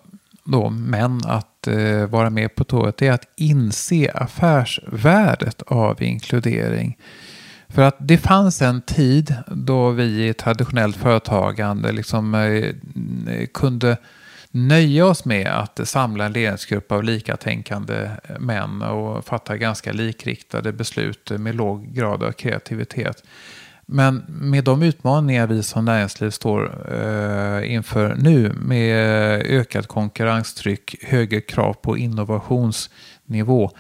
då män att eh, vara med på tåget är att inse affärsvärdet av inkludering. För att det fanns en tid då vi i traditionellt företagande liksom, eh, eh, kunde nöja oss med att samla en ledningsgrupp av likatänkande män och fatta ganska likriktade beslut med låg grad av kreativitet. Men med de utmaningar vi som näringsliv står eh, inför nu med ökat konkurrenstryck, högre krav på innovationsnivå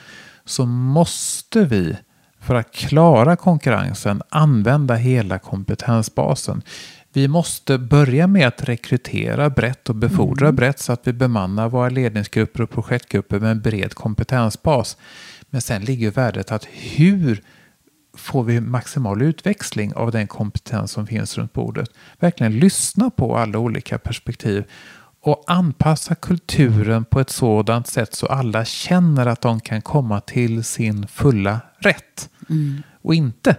så måste vi för att klara konkurrensen använda hela kompetensbasen. Vi måste börja med att rekrytera brett och befordra Mm. brett så att vi bemannar våra ledningsgrupper och projektgrupper med en bred kompetensbas. Men sen ligger värdet att hur får vi maximal utväxling av den kompetens som finns runt bordet. Verkligen lyssna på alla olika perspektiv och anpassa kulturen på ett sådant sätt så alla känner att de kan komma till sin fulla rätt. Mm. Och inte,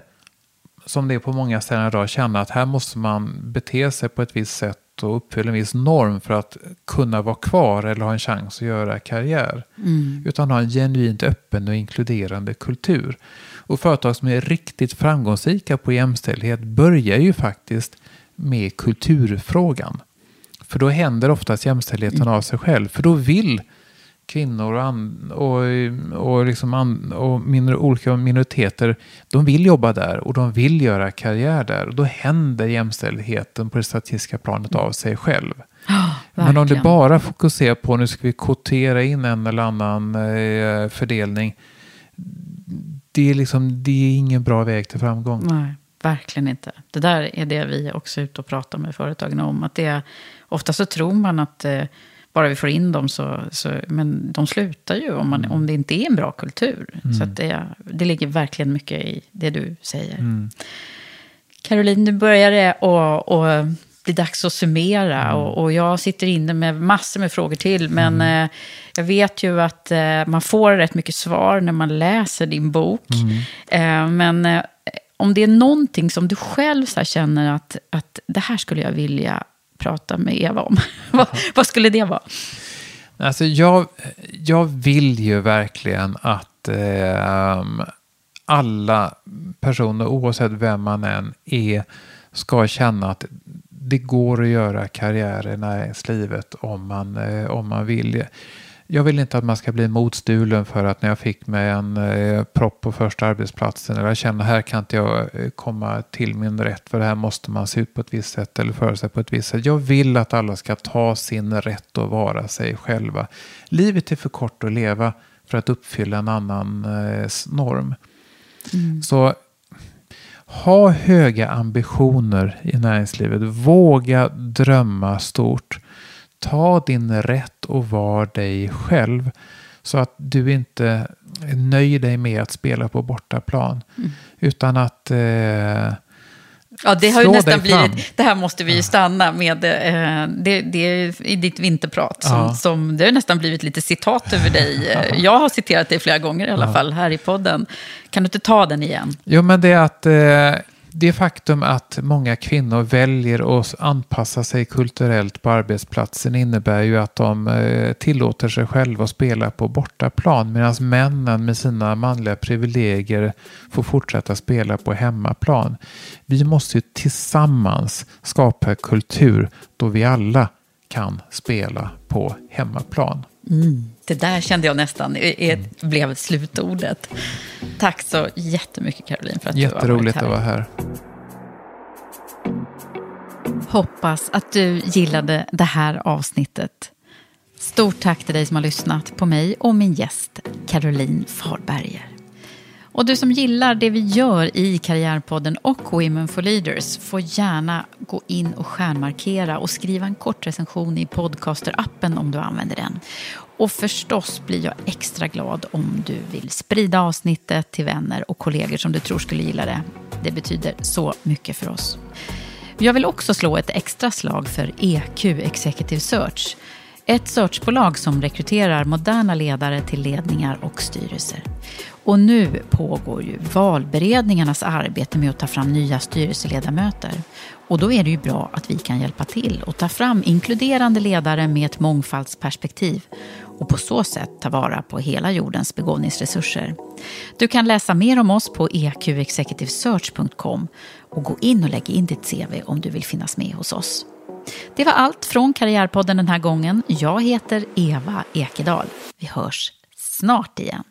som det är på många ställen idag, känna att här måste man bete sig på ett visst sätt och uppfylla en viss norm för att kunna vara kvar eller ha en chans att göra karriär. Mm. Utan ha en genuint öppen och inkluderande kultur. Och företag som är riktigt framgångsrika på jämställdhet börjar ju faktiskt med kulturfrågan. För då händer oftast jämställdheten av sig själv. För då vill kvinnor och, och, och, liksom och minor, olika minoriteter, de vill jobba där och de vill göra karriär där. Och då händer jämställdheten på det statistiska planet av sig själv. Men om du bara fokuserar på nu ska vi kvotera in en eller annan eh, fördelning. Det är, liksom, det är ingen bra väg till framgång. Nej, verkligen inte. Det där är det vi också är ute och pratar med företagen om. Att det är, ofta så tror man att eh, bara vi får in dem så, så... Men de slutar ju om, man, om det inte är en bra kultur. Så att det, det ligger verkligen mycket i det du säger. Mm. Caroline, nu börjar det att, att bli dags att summera. Och, och jag sitter inne med massor med frågor till. Men eh, jag vet ju att eh, man får rätt mycket svar när man läser din bok. Eh, men eh, om det är någonting som du själv så känner att, att det här skulle jag vilja prata med Eva om. vad, vad skulle det vara? Alltså jag, jag vill ju verkligen att eh, alla personer, oavsett vem man än är, ska känna att det går att göra karriär i näringslivet om man, eh, om man vill. Jag vill inte att man ska bli motstulen för att när jag fick mig en eh, propp på första arbetsplatsen eller jag känner här kan inte jag eh, komma till min rätt för det här måste man se ut på ett visst sätt eller föra sig på ett visst sätt. Jag vill att alla ska ta sin rätt och vara sig själva. Livet är för kort att leva för att uppfylla en annan eh, norm. Så ha höga ambitioner i näringslivet. Våga drömma stort. Ta din rätt och var dig själv. Så att du inte nöjer dig med att spela på bortaplan. Utan att eh, Ja, det har ju nästan blivit... Det här måste vi ju stanna med. Eh, det, det är i ditt vinterprat. Som, Ja. som, det har nästan blivit lite citat över dig. Jag har citerat dig flera gånger i alla fall här i podden. Kan du inte ta den igen? Jo, men det är att eh, det faktum att många kvinnor väljer att anpassa sig kulturellt på arbetsplatsen innebär ju att de eh, tillåter sig själva att spela på bortaplan medan männen med sina manliga privilegier får fortsätta spela på hemmaplan. Vi måste ju tillsammans skapa kultur då vi alla kan spela på hemmaplan. Mm. Det där kände jag nästan är, är, blev slutordet. Tack så jättemycket Caroline för att du har varit Jätteroligt här. att vara här. Hoppas att du gillade det här avsnittet. Stort tack till dig som har lyssnat på mig och min gäst Caroline Farberger. Och du som gillar det vi gör i Karriärpodden och Women for Leaders får gärna gå in och stjärnmarkera och skriva en kort recension i Podcaster-appen om du använder den. Och förstås blir jag extra glad om du vill sprida avsnittet till vänner och kollegor som du tror skulle gilla det. Det betyder så mycket för oss. Jag vill också slå ett extra slag för EQ Executive Search. Ett searchbolag som rekryterar moderna ledare till ledningar och styrelser. Och nu pågår ju valberedningarnas arbete med att ta fram nya styrelseledamöter. Och då är det ju bra att vi kan hjälpa till och ta fram inkluderande ledare med ett mångfaldsperspektiv och på så sätt ta vara på hela jordens begåvningsresurser. Du kan läsa mer om oss på eqexecutivesearch.com och gå in och lägg in ditt CV om du vill finnas med hos oss. Det var allt från Karriärpodden den här gången. Jag heter Eva Ekedal. Vi hörs snart igen.